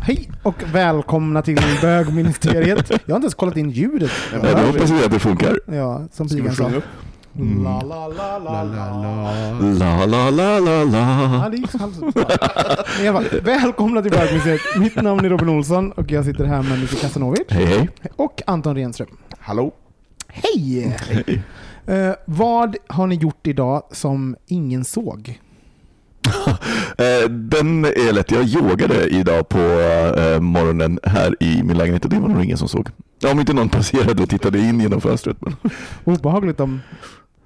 Hej och välkomna till bögministeriet. Jag har inte ens kollat in ljudet. Jag hoppas att det funkar. Ja, som Ska vi pigan sa. sjunga upp? La, la, la, la, la, la. La la la la det gick så. Men i alla fall, Välkomna till bögministeriet. Mitt namn är Robin Olsson och jag sitter här med Micke Kasanovic Hej hej. och Anton Renström. Hallå? Hej! Eh, vad har ni gjort idag som ingen såg? Eh, Den är lätt. Jag yogade idag på eh, morgonen här i min lägenhet och det var nog ingen som såg. Om inte någon passerade och tittade in genom fönstret. Men... Obehagligt om,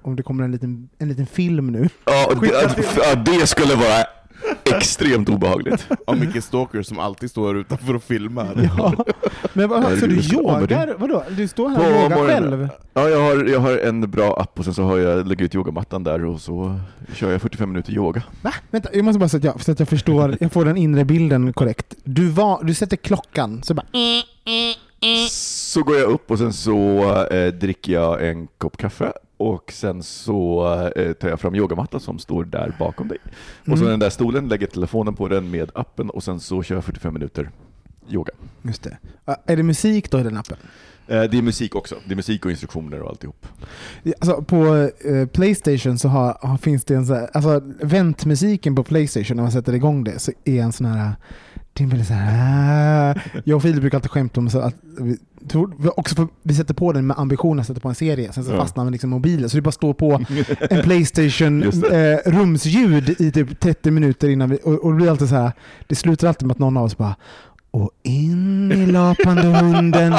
om det kommer en liten, en liten film nu. Ja, det, ja, det skulle vara extremt obehagligt. Av Micke Stalker som alltid står utanför och filmar. Ja. Men vad, så du men det- yogar? Vadå? Du står här och yogar morgonen. själv? Ja, jag har, jag har en bra app och sen så har jag lägger ut yogamattan där och så kör jag 45 minuter yoga. Va? Vänta, jag måste bara så att jag, så att jag förstår, jag får den inre bilden korrekt. Du, var, du sätter klockan, så bara... Så går jag upp och sen så eh, dricker jag en kopp kaffe och sen så eh, tar jag fram yogamattan som står där bakom dig. Och så Mm. den där stolen, lägger telefonen på den med appen och sen så kör jag 45 minuter yoga. Just det. Är det musik då i den appen? Eh, det är musik också. Det är musik och instruktioner och alltihop. Alltså, på eh, Playstation så har, finns det en sån här, alltså väntmusiken på Playstation när man sätter igång det så är en sån här en väldigt så här, "Ah." jag och Filip brukar alltid skämta om så att vi, tror, också för, vi sätter på den med ambitionen att sätta på en serie, sen så Ja. fastnar man liksom mobilen. Så det bara står på en Playstation eh, rumsljud i typ 30 minuter innan vi, och, och det blir alltid så här, det slutar alltid med att någon av oss bara och in i lapande hunden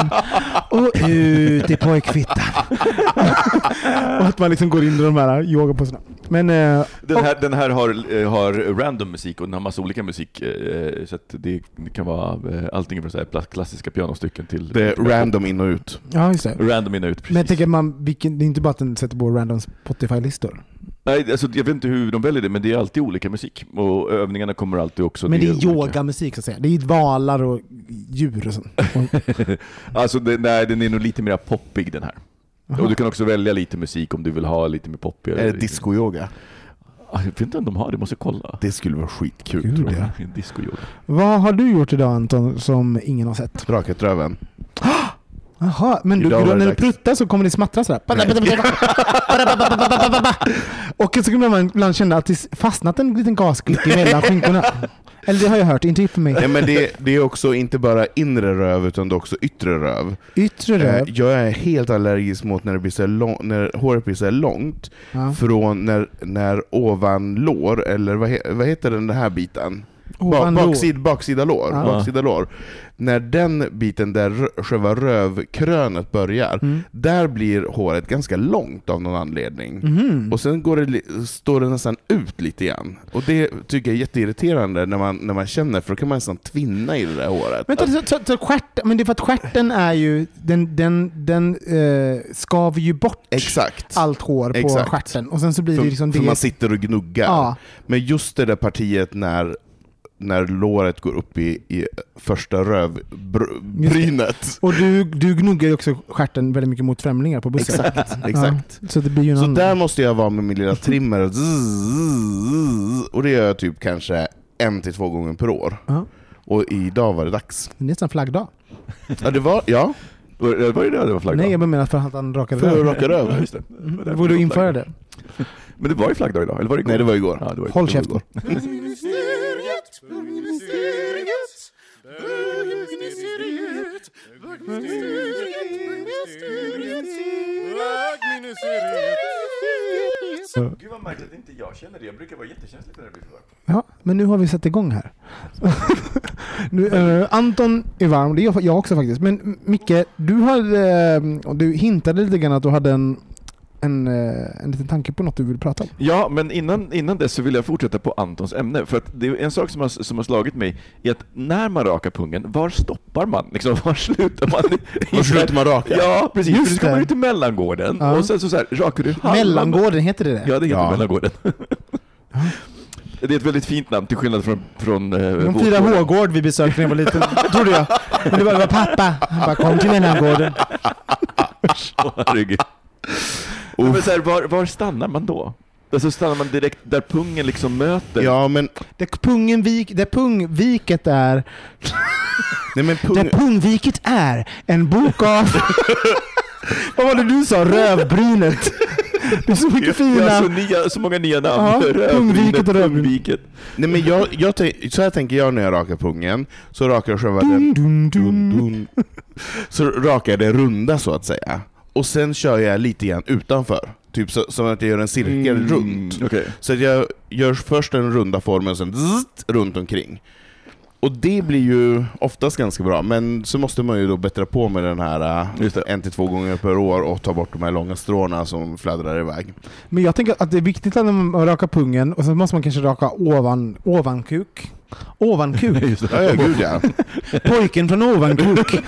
och ut i pojkfittan. och att man liksom går in i de här yogaposerna. Men eh, Den här, den här har, eh, har random musik och den har massa olika musik. eh, Så att det, kan vara eh, allting från så här klassiska pianostycken till... Det är random in och ut. ja, just det. Random in och ut, precis. Men jag tänker man, vilken, det är inte bara att den sätter på random Spotify-listor. Nej, alltså, jag vet inte hur de väljer det, men det är alltid olika musik. Och övningarna kommer alltid också... Men det är yogamusik så att säga. Det är valar och djur och sånt. Alltså, det, nej, den är nog lite mer poppig den här. Jaha. Och du kan också välja lite musik om du vill ha lite mer poppigare. Är det disco-yoga? Jag vet inte om de har det, måste kolla. Det skulle vara skitkul. Gud, tror jag. ja. Disco-yoga. Vad har du gjort idag Anton som ingen har sett? Rakat röven. Jaha, men du, när du pruttar så kommer det smattra sådär. Och så kan man ibland känna att det fastnat en liten gasklick mellan skinkorna. Eller det har jag hört, inte för mig. Nej, men det, det är också inte bara inre röv utan det är också yttre röv. Yttre Eh, röv. Jag är helt allergisk mot när, det blir så lång, när håret blir så långt Ja. från när, när ovan lår, eller vad, vad heter den här biten? Ovan Ba, lår. baksida, baksida lår. Ja. Baksida lår. När den biten där själva rövkrönet börjar, Mm. där blir håret ganska långt av någon anledning. Mhm. Och sen går det, står det nästan ut lite grann. Och det tycker jag är jätteirriterande när man, när man känner, för då kan man nästan tvinna i det där håret. Vänta, så, så, så stjärt, men det är för att stjärten är ju, den, den, den eh, skaver ju bort Exakt. allt hår på Exakt. stjärten. Och sen så blir det För, liksom för det. man sitter och gnuggar. ja, Men just det där partiet när när låret går upp i, i första rövbrynet. Och du, du gnuggar ju också stjärten väldigt mycket mot främlingar på bussen. Exakt, exakt. Ja, så det blir ju Så där måste jag vara med min lilla trimmer, och det gör jag typ kanske en till två gånger per år. Ja. Och idag var det dags. Det är nästan flaggdag. Ja, det var, ja. Var det var ju det det var flaggdag? Nej, jag menar för att han rakade För att raka röv. Just det. Borde du införa det? Men det var ju flaggdag idag, eller var det igår? Nej, det var igår. Ja, det var Håll det var käften. igår. Gud vad märkligt att inte jag känner det. Jag brukar vara jättekänslig för det här blir för varmt. Ja, men nu har vi satt igång här. nu, eh, Anton är varm, det är jag- jag också faktiskt. Men Micke, du, hade, eh, du hintade lite grann att du hade en, en, eh, en liten tanke på något du vill prata om. Ja, men innan, innan dess så vill jag fortsätta på Antons ämne. För att det är en sak som har, som har slagit mig är att när man rakar pungen, var stoppar man? Liksom, var slutar man? Var slutar man raka? Ja, precis. Just För ska det. man ju till mellangården Ja. och sen så, så här, rakar du halva... Mellangården, heter det det? Ja, det heter Ja. mellangården. Det är ett väldigt fint namn till skillnad från, från eh, De fyra Vårgården. H-gård vi besökte när jag var liten, trodde jag. Men det var, det var pappa. Han bara kom till mellangården. Åh, herregud. Men så här, var, var stannar man då? Alltså stannar man direkt där pungen liksom möter? Ja, men, Där, pungen vik, där pungviket är... nej, men pung, Där pungviket är en bok av... Vad var det du sa? Rövbrynet. Det är så mycket fina... Ja, så, nya, så många nya namn. Ja, Rövbrynet, pungviket och rövbrynet. pungviket. nej, men jag, jag, tänk- så här tänker jag när jag rakar pungen, så rakar jag själva den... Dun, dun, Dun, dun. dun. Så rakar jag det runda så att säga. Och sen kör jag lite grann utanför. Typ så, som att jag gör en cirkel runt. Mm, Okej. Så att jag gör först den runda formen och sen zzzt, runt omkring. Och det blir ju oftast ganska bra, men så måste man ju då bättra på med den här äh, en till två gånger per år och ta bort de här långa stråna som fladdrar iväg. Men jag tänker att det är viktigt att man rakar pungen och sen måste man kanske raka ovan, ovankuk. Ovankuk. Just Ja, ja gud ja. Pojken från Ovankuk. uh,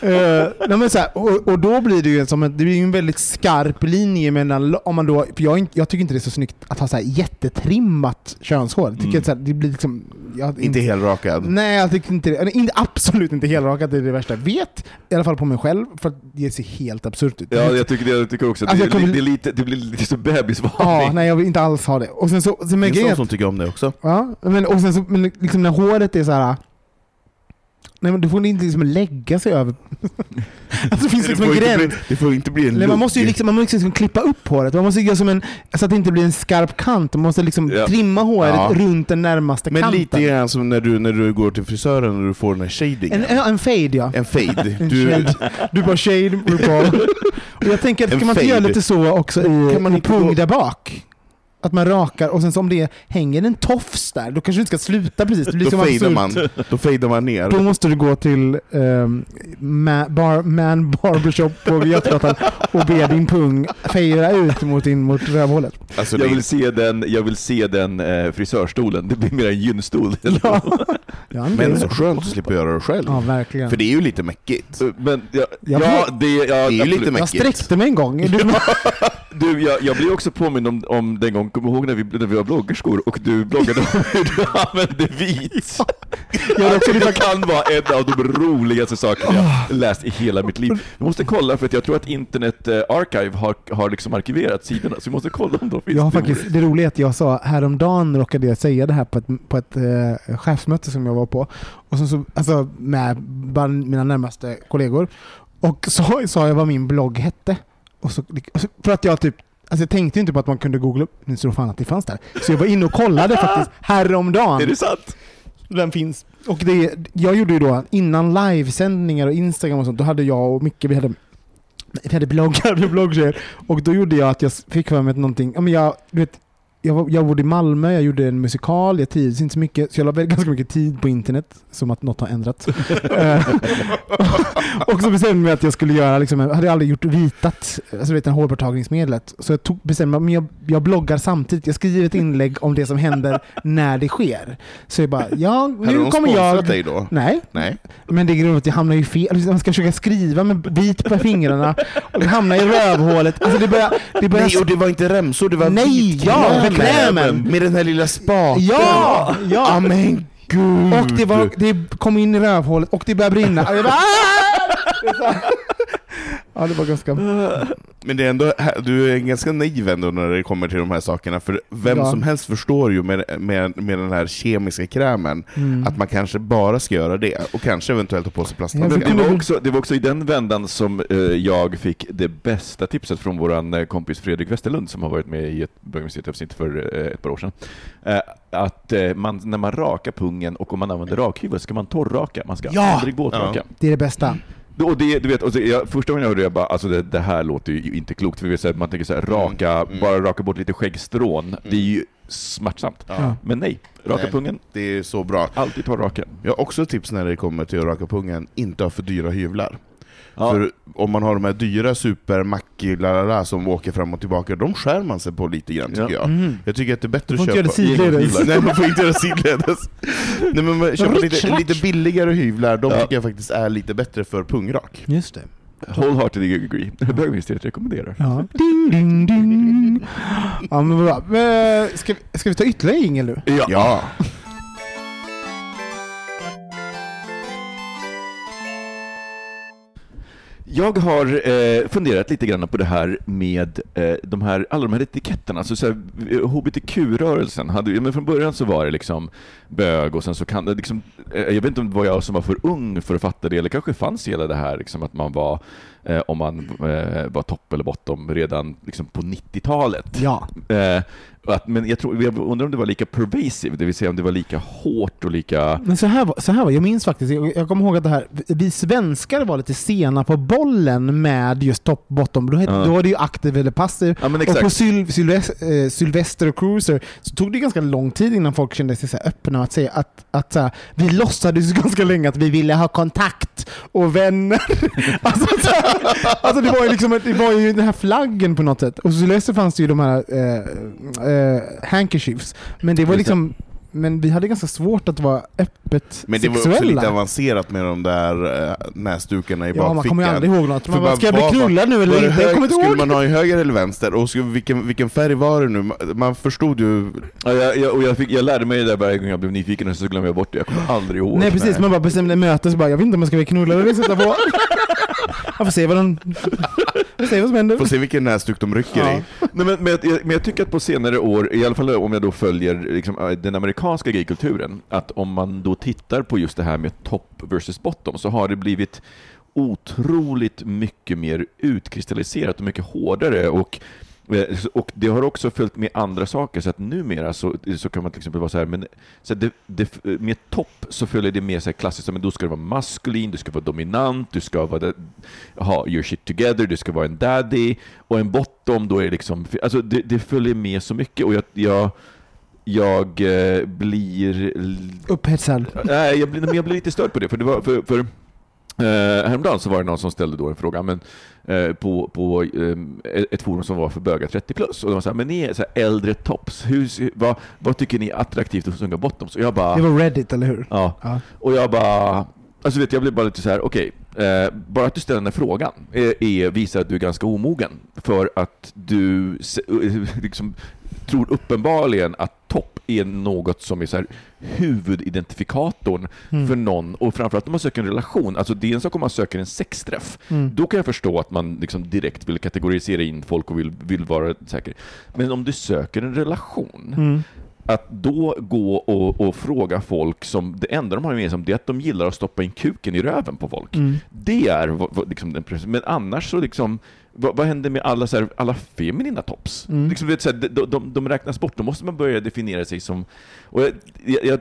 nej men så här, och, och då blir det ju som en, det blir en väldigt skarp linje mellan, om man då, för jag, inte- jag tycker inte det är så snyggt att ha så här jättetrimmat könshår. Tycker Mm. att så här, det blir liksom... Jag, Inte helrakad. Nej, jag tycker inte det. Inte, absolut inte helrakat, det är det värsta jag vet. I alla fall på mig själv, för att det ser helt absurt ut. Ja, jag tycker, det, jag tycker också. Alltså, det, jag kommer- det, är lite, det blir lite så bebisvarning. Ja, nej jag vill inte alls ha det. Och sen så, sen Det någon att- som tycker om det också. Ja, men, och sen så, men liksom när håret är så här. Nej men du får inte liksom lägga sig över... alltså det finns Det liksom får, en gräns. bli, det får inte bli en Nej, man måste ju liksom, man måste liksom klippa upp håret. Man måste göra som en, så att det inte blir en skarp kant. Man måste liksom Ja. trimma håret Ja. runt den närmaste Men kanten. lite grann som när du, när du går till frisören och du får den här shadingen. en, en, fade ja. En fade. Du. Du bara shade, RuPaul. Och jag tänker, att ska man inte göra lite så också i, Kan man i pung där bak? Att man rakar och sen så om det hänger en tofs där, då kanske du inte ska sluta precis. Det blir då absurt. man, då fejdar man ner. Då måste du gå till um, man, bar, man Barbershop på Götgatan och be din pung fejra ut mot, in, mot rövhålet. Alltså, Jag vill se den, jag vill se den eh, frisörstolen. Det blir mer en gynstol. Ja. Ja, men så skönt att slippa göra det själv. Ja, verkligen. För det är ju lite mäckigt. Men ja, Jag ja, det, ja, Det är ju lite jag mäckigt. sträckte mig en gång. Du, Du, jag, jag blir också påmind om, om den gången, kommer du ihåg när vi, när vi var bloggerskor och du bloggade om hur du använde vit? Jag har också det kan vara en av de roligaste sakerna jag läst i hela mitt liv. Vi måste kolla, för att jag tror att Internet eh, Archive har, har liksom arkiverat sidorna, så vi måste kolla om de finns. jag har faktiskt, det roliga är att jag sa häromdagen råkade jag säga det här på ett, på ett eh, chefsmöte som jag var på. Och så, så, alltså med mina närmaste kollegor. Och så sa jag vad min blogg hette. Och så- för att jag typ Alltså jag tänkte inte på att man kunde googla upp, nu tror fan att det fanns där. Så jag var inne och kollade faktiskt häromdagen. Är det sant? Den finns. Och det, jag gjorde ju då, innan livesändningar och Instagram och sånt, då hade jag och Micke, vi hade, vi hade bloggar, vi bloggtjejer. Och då gjorde jag att jag fick för mig någonting, ja men jag, du vet, jag, var, jag bodde i Malmö, jag gjorde en musikal, jag trivdes inte så mycket, så jag la ganska mycket tid på internet, som att något har ändrats. Eh, och så bestämde jag mig att jag skulle göra, liksom, jag hade aldrig gjort vitat, alltså vet hårborttagningsmedlet. Så jag tog, bestämde mig, men jag, jag bloggar samtidigt, jag skriver ett inlägg om det som händer när det sker. Så jag bara, ja Hade nu de kommer jag... dig då? Nej, Nej. men det är grovt att jag hamnar ju fel. Alltså, Man ska försöka skriva med bit på fingrarna och hamna i rövhålet. Alltså det börjar... Det börjar Nej, och det var inte remsor, det var Nej, ja, kräm. krämen. Med den här lilla spaken. Ja! ja. Ja men gud. Och det, var, det kom in i rövhålet och det började brinna. Och jag bara, Ja, det var ganska... Men det är ändå, du är ganska naiv ändå när det kommer till de här sakerna, för vem Ja. som helst förstår ju med, med, med den här kemiska krämen Mm. att man kanske bara ska göra det, och kanske eventuellt ha på sig Ja, men det, plasthandskar. var också, det var också i den vändan som eh, jag fick det bästa tipset från vår eh, kompis Fredrik Westerlund som har varit med i ett bögmuseet-avsnitt för eh, ett par år sedan. Eh, att man, när man rakar pungen och om man använder rakhyvel ska man torrraka, man ska Ja! aldrig våtraka. Det är det bästa. Och det, du vet, och så, jag, första gången jag hörde det, jag bara, alltså det, det här låter ju inte klokt, för vi vet, så här, man tänker så här, raka, mm. bara raka bort lite skäggstrån, det är ju smärtsamt. Ja. Men nej, raka Nej. pungen, Det är så bra. alltid torrraka. Jag har också ett tips när det kommer till att raka pungen, inte ha för dyra hyvlar. Ja. För om man har de här dyra supermack som åker fram och tillbaka, de skär man sig på lite grann tycker Ja. jag. Mm. Jag tycker att det är bättre att köpa... sidledes. Nej, man får inte göra sidledes. Nej, men köpa lite, lite billigare hyvlar, de Ja. tycker jag faktiskt är lite bättre för pungrak. Just det. Wholeheartedly agree. Bögministeriet rekommenderar. Ja. Ding, ding, ding. Ja, men bra. Men, Ska, vi- ska vi ta ytterligare jingel nu? Ja. Jag har eh, funderat lite grann på det här med eh, de här, alla de här etiketterna. Alltså, så här, HBTQ-rörelsen, hade, ja, men från början så var det liksom bög och sen så kan det liksom, eh, jag vet inte om det var jag som var för ung för att fatta det, eller kanske fanns hela det här liksom, att man var, eh, om man eh, var topp eller bottom redan liksom, på 90-talet. Ja. Att, men jag, tror, jag undrar om det var lika pervasive, det vill säga om det var lika hårt och lika... Men så här, var, så här var jag minns faktiskt, jag, jag kommer ihåg att det här, vi svenskar var lite sena på bollen med just top bottom. Då, hette, Ja. då var det ju aktiv eller passiv. Ja, Och på. Syl, Sylvester, eh, Sylvester och Cruiser så tog det ganska lång tid innan folk kände sig så öppna att säga att, att så här, vi låtsades ganska länge att vi ville ha kontakt och vänner. alltså, alltså det var ju liksom det var ju den här flaggen på något sätt. Och Sylvester fanns det ju de här eh, eh, handkerchiefs. Men det var liksom men vi hade ganska svårt att vara öppet Men det var sexuella. också lite avancerat med de där eh, näsdukarna i ja, man kommer ju bakfickan. aldrig ihåg något. För Man bara, bara, ska jag bli knullad nu Var eller inte? Jag hög, kommer inte skulle ihåg. man ha i höger eller vänster? Och skulle, vilken, vilken färg var det nu? Man- Man förstod ju... Ja, jag, jag, och jag, fick, jag lärde mig det där varje gång jag blev nyfiken och så glömde jag bort det. Jag kommer aldrig ihåg. Nej precis, man bara bestämde möte så bara, jag vet inte om jag ska bli knullad eller sätta på. Jag får se vad de... får se vad som händer. Får se vilken näsduk de rycker Ja. i. Nej, men, men, jag, men jag tycker att på senare år, i alla fall om jag då följer liksom, äh, den amerikanska gaykulturen, att om man då tittar på just det här med top versus bottom så har det blivit otroligt mycket mer utkristalliserat och mycket hårdare. Och eh, och det har också följt med andra saker, så att numera så, så kan man till exempel vara så här, men så det, det, med topp så följer det med så här klassiskt, men då ska du vara maskulin, du ska vara dominant, du ska vara, ha your shit together, du ska vara en daddy, och en bottom, då är det liksom, alltså det, det följer med så mycket, och jag, jag jag eh, blir... Upphetsad. Nej, jag blir, men jag blir lite störd på det, för, det var, för, för eh, häromdagen så var det någon som ställde då en fråga men, eh, på, på eh, ett forum som var för bögar 30 plus, och de var så här, men ni är så här äldre tops, hur, vad, vad tycker ni är attraktivt hos unga bottoms? Och jag bara... Det var Reddit, eller hur? Ja. Ja. Och jag bara... Alltså vet, jag blev bara lite så här: okej, eh, bara att du ställer den här frågan är, är, visar att du är ganska omogen. För att du eh, liksom, tror uppenbarligen att topp är något som är så här huvudidentifikatorn Mm. för någon, och framförallt om man söker en relation. Alltså det är en sak om man söker en sexträff. Mm. Då kan jag förstå att man liksom direkt vill kategorisera in folk och vill, vill vara säker. Men om du söker en relation, Mm. att då gå och, och fråga folk som, det enda de har gemensamt det är att de gillar att stoppa in kuken i röven på folk. Mm. Det är liksom den. Men annars så liksom, vad, vad händer med alla, så här, alla feminina tops? Mm. Liksom, vet, så här, de, de, de räknas bort, då måste man börja definiera sig som... Och jag, jag,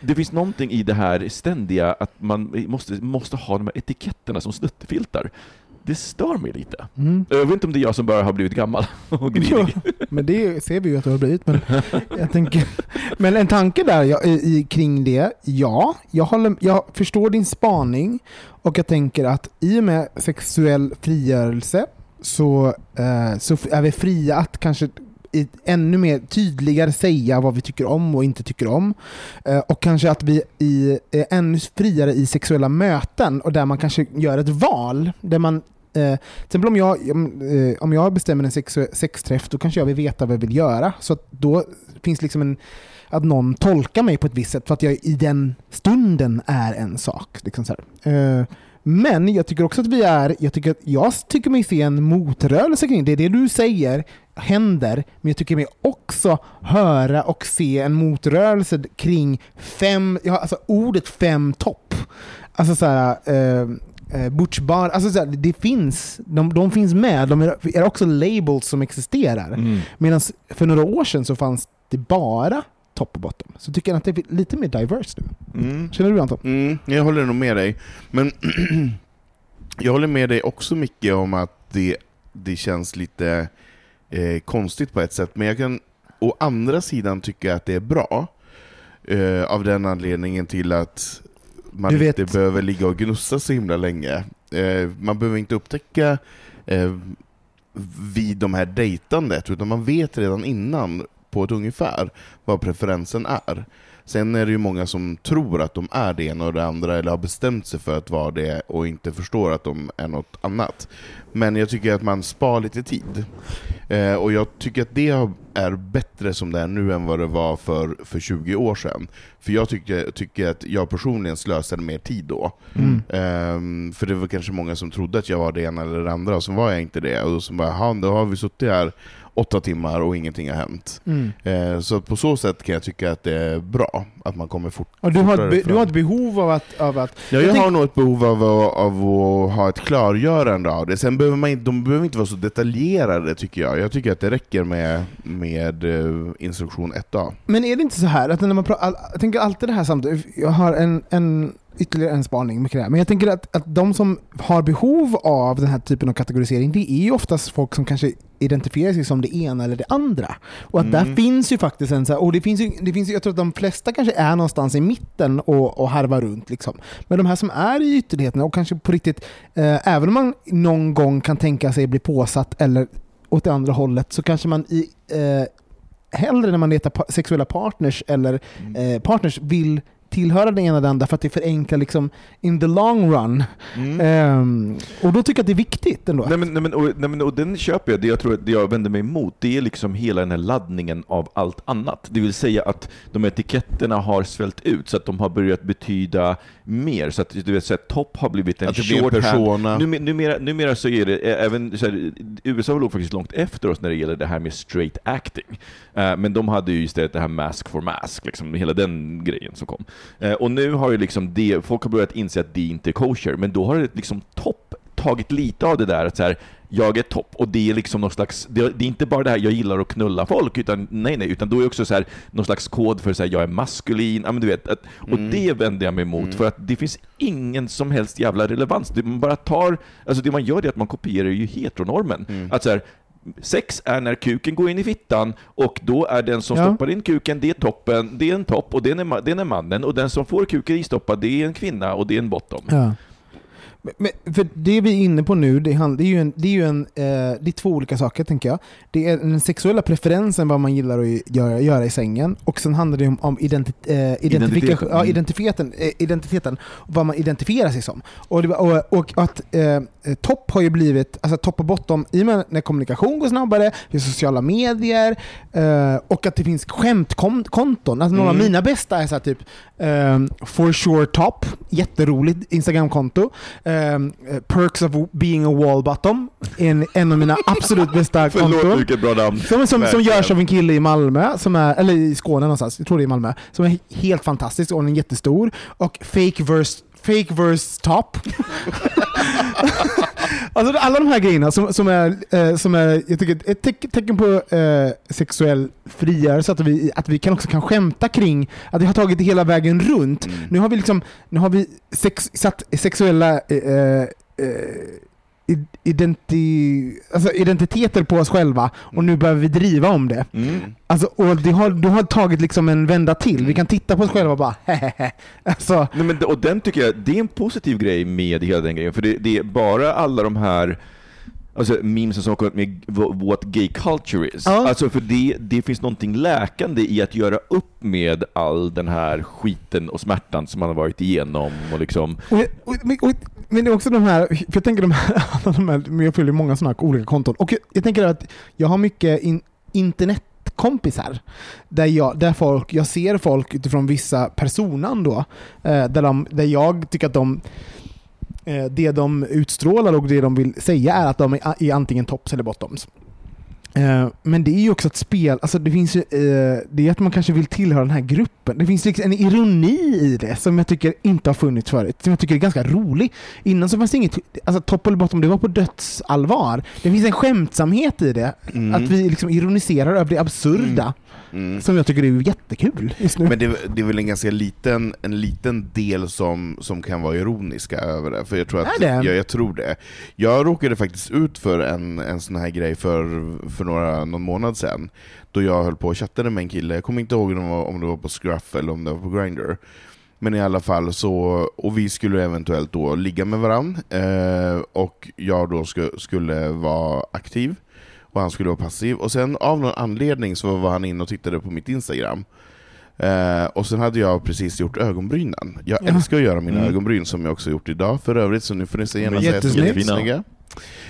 det finns någonting i det här ständiga att man måste, måste ha de här etiketterna som snuttefiltar. Det stör mig lite. Mm. Jag vet inte om det är jag som bara har blivit gammal och grinig. Men det ser vi ju att du har blivit. Men, jag tänker, men en tanke där ja, i, kring det, ja, jag, håller, jag förstår din spaning och jag tänker att i och med sexuell frigörelse så, eh, så är vi fria att kanske ännu mer tydligare säga vad vi tycker om och inte tycker om. Eh, och kanske att vi i, är ännu friare i sexuella möten och där man kanske gör ett val. Där man Eh, till exempel om jag, om, eh, om jag bestämmer en sex, sexträff, då kanske jag vill veta vad jag vill göra. Så att då finns liksom en, att någon tolkar mig på ett visst sätt för att jag i den stunden är en sak. Liksom så här. Eh, men jag tycker också att vi är, jag tycker, jag tycker mig se en motrörelse kring det. Det du säger händer, men jag tycker mig också höra och se en motrörelse kring fem, ja, alltså ordet fem topp. Alltså såhär, eh, eh, Butch Bar, alltså såhär, det finns, de, de finns med, de är, är också labels som existerar. Mm. Medan för några år sedan så fanns det bara topp och bottom. Så tycker jag att det är lite mer diverse nu. Mm. Känner du Anton? Mm, jag håller nog med dig. Men jag håller med dig också mycket om att det, det känns lite eh, konstigt på ett sätt. Men jag kan å andra sidan tycka att det är bra. Eh, av den anledningen till att man Du vet- inte behöver ligga och gnussa så himla länge. Eh, man behöver inte upptäcka eh, vid de här dejtandet, utan man vet redan innan på ett ungefär vad preferensen är. Sen är det ju många som tror att de är det ena och det andra, eller har bestämt sig för att vara det och inte förstår att de är något annat. Men jag tycker att man spar lite tid. Eh, och jag tycker att det är bättre som det är nu än vad det var för, för 20 år sedan. För jag tycker, tycker att jag personligen slösade mer tid då. Mm. Ehm, för det var kanske många som trodde att jag var det ena eller det andra, och så var jag inte det. Och så bara, "Jaha, då har vi suttit här åtta timmar och ingenting har hänt. Mm. Eh, så på så sätt kan jag tycka att det är bra, att man kommer fort, Och du, har be, du har ett behov av att... Av att Ja, jag tänk- har nog ett behov av, att- av att ha ett klargörande av det. Sen behöver man inte, de behöver inte vara så detaljerade tycker jag. Jag tycker att det räcker med, med eh, instruktion 1A. Men är det inte så här att när man pratar, jag tänker alltid det här samtidigt, jag har en, en ytterligare en spaning med det. Men jag tänker att, att de som har behov av den här typen av kategorisering, det är ju oftast folk som kanske identifierar sig som det ena eller det andra. Och att där Mm. finns ju faktiskt en så här, och det finns ju, det finns ju, jag tror att de flesta kanske är någonstans i mitten och, och harvar runt liksom. Men de här som är i ytterligheterna och kanske på riktigt, eh, även om man någon gång kan tänka sig bli påsatt eller åt det andra hållet, så kanske man i eh, hellre när man letar pa- sexuella partners eller eh, partners vill tillhöra den ena eller andra för att det förenklar liksom in the long run. Mm. Ehm, och då tycker jag att det är viktigt ändå. Nej men, nej, men, och, nej, men, och den köper jag. Det jag tror att det jag vänder mig emot, det är liksom hela den här laddningen av allt annat. Det vill säga att de etiketterna har svällt ut så att de har börjat betyda mer. Så att du vet, så här, topp har blivit en shorthand. persona. Numer, numera, numera så är det även, så här, USA låg faktiskt långt efter oss när det gäller det här med straight acting. Eh, men de hade ju istället det här mask for mask, liksom, hela den grejen som kom. Eh, och nu har ju liksom det, folk har börjat inse att det inte är kosher, men då har det liksom topp tagit lite av det där att så här, jag är topp och det är liksom någon slags, det, är inte bara det här jag gillar att knulla folk, utan nej nej, utan då är också så här, någon slags kod för så här, jag är maskulin, ja men du vet, att, och Mm. det vänder jag mig emot för att det finns ingen som helst jävla relevans. Det man bara tar, alltså det man gör är att man kopierar ju heteronormen. Mm. Att så här, Sex är när kuken går in i fittan och då är den som Ja. stoppar in kuken, det är toppen, det är en topp och den är, den är mannen och den som får kuken istoppad, det är en kvinna och det är en bottom. Ja. Men, för det vi är inne på nu, det, det är ju, en, det är ju en, eh, det är två olika saker tänker jag. Det är den sexuella preferensen, vad man gillar att göra, göra i sängen, och sen handlar det om, om eh, Identiteten. ja, Mm. identiteten, eh, identiteten, vad man identifierar sig som. Och, det, och, och att eh, topp har ju blivit, alltså topp och bottom, i och med när kommunikation går snabbare, i sociala medier, eh, och att det finns skämtkonton. Alltså några av Mm. mina bästa är så här typ ehm, For sure top, jätteroligt Instagramkonto. Ehm, eh, perks of being a wall bottom, en, en av mina absolut bästa Förlåt konton. vilket bra namn. Som, som, som görs av en kille i Malmö, som är, eller i Skåne någonstans, jag tror det är i Malmö, som är helt fantastisk och den är jättestor. Och fake verse, fake verse top. alltså alla de här grejerna som, som, är, eh, som är jag tycker, ett teck, tecken på eh, sexuell frigörelse, att vi, att vi kan också kan skämta kring att vi har tagit det hela vägen runt. Mm. Nu har vi liksom, nu har vi sex, satt sexuella eh, eh, i- identi, alltså identiteter på oss själva och nu behöver vi driva om det. Mm. Alltså, och det har, du har tagit liksom en vända till. Vi kan titta på oss själva och bara hehehe. Alltså, Nej, men, och den tycker jag, det är en positiv grej med hela den grejen, för det, det är bara alla de här Alltså memes som har med what gay culture is. Ja. Alltså för det, det finns någonting läkande i att göra upp med all den här skiten och smärtan som man har varit igenom och liksom Och, och, men- och, men det är också de här, för jag tänker de här, de här jag följer många sådana här olika konton. Och jag, jag tänker att jag har mycket in, internetkompisar. Där jag, där folk, jag ser folk utifrån vissa personan då. Eh, där, de, där jag tycker att de Eh, det de utstrålar och det de vill säga är att de är, antingen tops eller bottoms. Eh, Men det är ju också ett spel, alltså det finns ju, eh, det är att man kanske vill tillhöra den här gruppen. Det finns liksom en ironi i det som jag tycker inte har funnits förut, som jag tycker är ganska rolig. Innan så fanns det inget, alltså topp eller bottom, det var på dödsallvar. Det finns en skämtsamhet i det, Mm. att vi liksom ironiserar över det absurda, Mm. som jag tycker är jättekul just nu. Men det, det är väl en ganska liten, en liten del som, som kan vara ironiska över det, för jag tror att, Är det? Ja, jag tror det. Jag råkade faktiskt ut för en, en sån här grej för, för några, någon månad sedan, då jag höll på och chattade med en kille, jag kommer inte ihåg om det var, om det var på Scruff eller om det var på Grindr. Men i alla fall så, och vi skulle eventuellt då ligga med varandra, eh, och jag då sku, skulle vara aktiv, och han skulle vara passiv. Och sen av någon anledning så var han inne och tittade på mitt Instagram. Eh, och sen hade jag precis gjort ögonbrynen. Jag Ja. älskar att göra mina Mm. ögonbryn som jag också gjort idag för övrigt, så nu får ni se gärna säga att de är jättesnygga.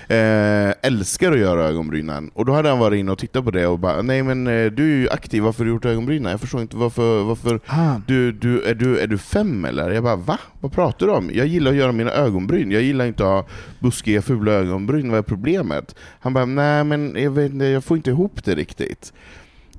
Eh, älskar att göra ögonbrynen. Och då hade han varit inne och tittat på det och bara Nej men eh, du är ju aktiv, varför har du gjort ögonbrynen? Jag förstår inte varför, varför ah. du, du, är, du, är du fem eller? Jag bara va? Vad pratar du om? Jag gillar att göra mina ögonbryn, jag gillar inte att ha buskiga fula ögonbryn, vad är problemet? Han bara nej men jag, vet, jag får inte ihop det riktigt.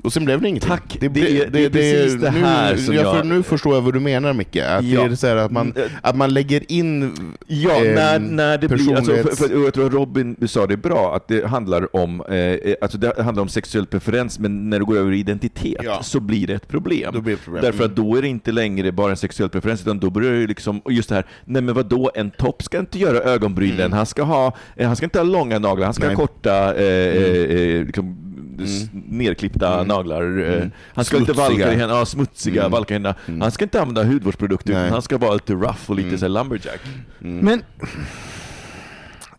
Och sen blev det ingenting. Tack, det är- det är det, precis det här nu, som jag, för, Nu förstår jag vad du menar Micke, att Ja. det är så att, man, att man lägger in Ja, Ehm, när, när det blir, alltså, för, personlighets- för, jag tror att Robin sa det bra, att det handlar om, eh, alltså det handlar om sexuell preferens, men när det går över i identitet Ja. så blir det ett problem. Då blir det problem. Därför att då är det inte längre bara en sexuell preferens, utan då börjar det liksom, och just det här, nej men vadå, en topp ska inte göra ögonbrynen, Mm. han, ska ha, eh, han ska inte ha långa naglar, han ska Nej. ha korta, eh, eh, liksom, s- Mm. nerklippta Mm. naglar. eh, Mm. Han ska inte Smutsiga. valka i händerna, ja, smutsiga, Mm. valka händerna. Mm. Han ska inte använda hudvårdsprodukter, Nej. utan han ska vara lite rough och lite Mm. så här lumberjack. Mm. Men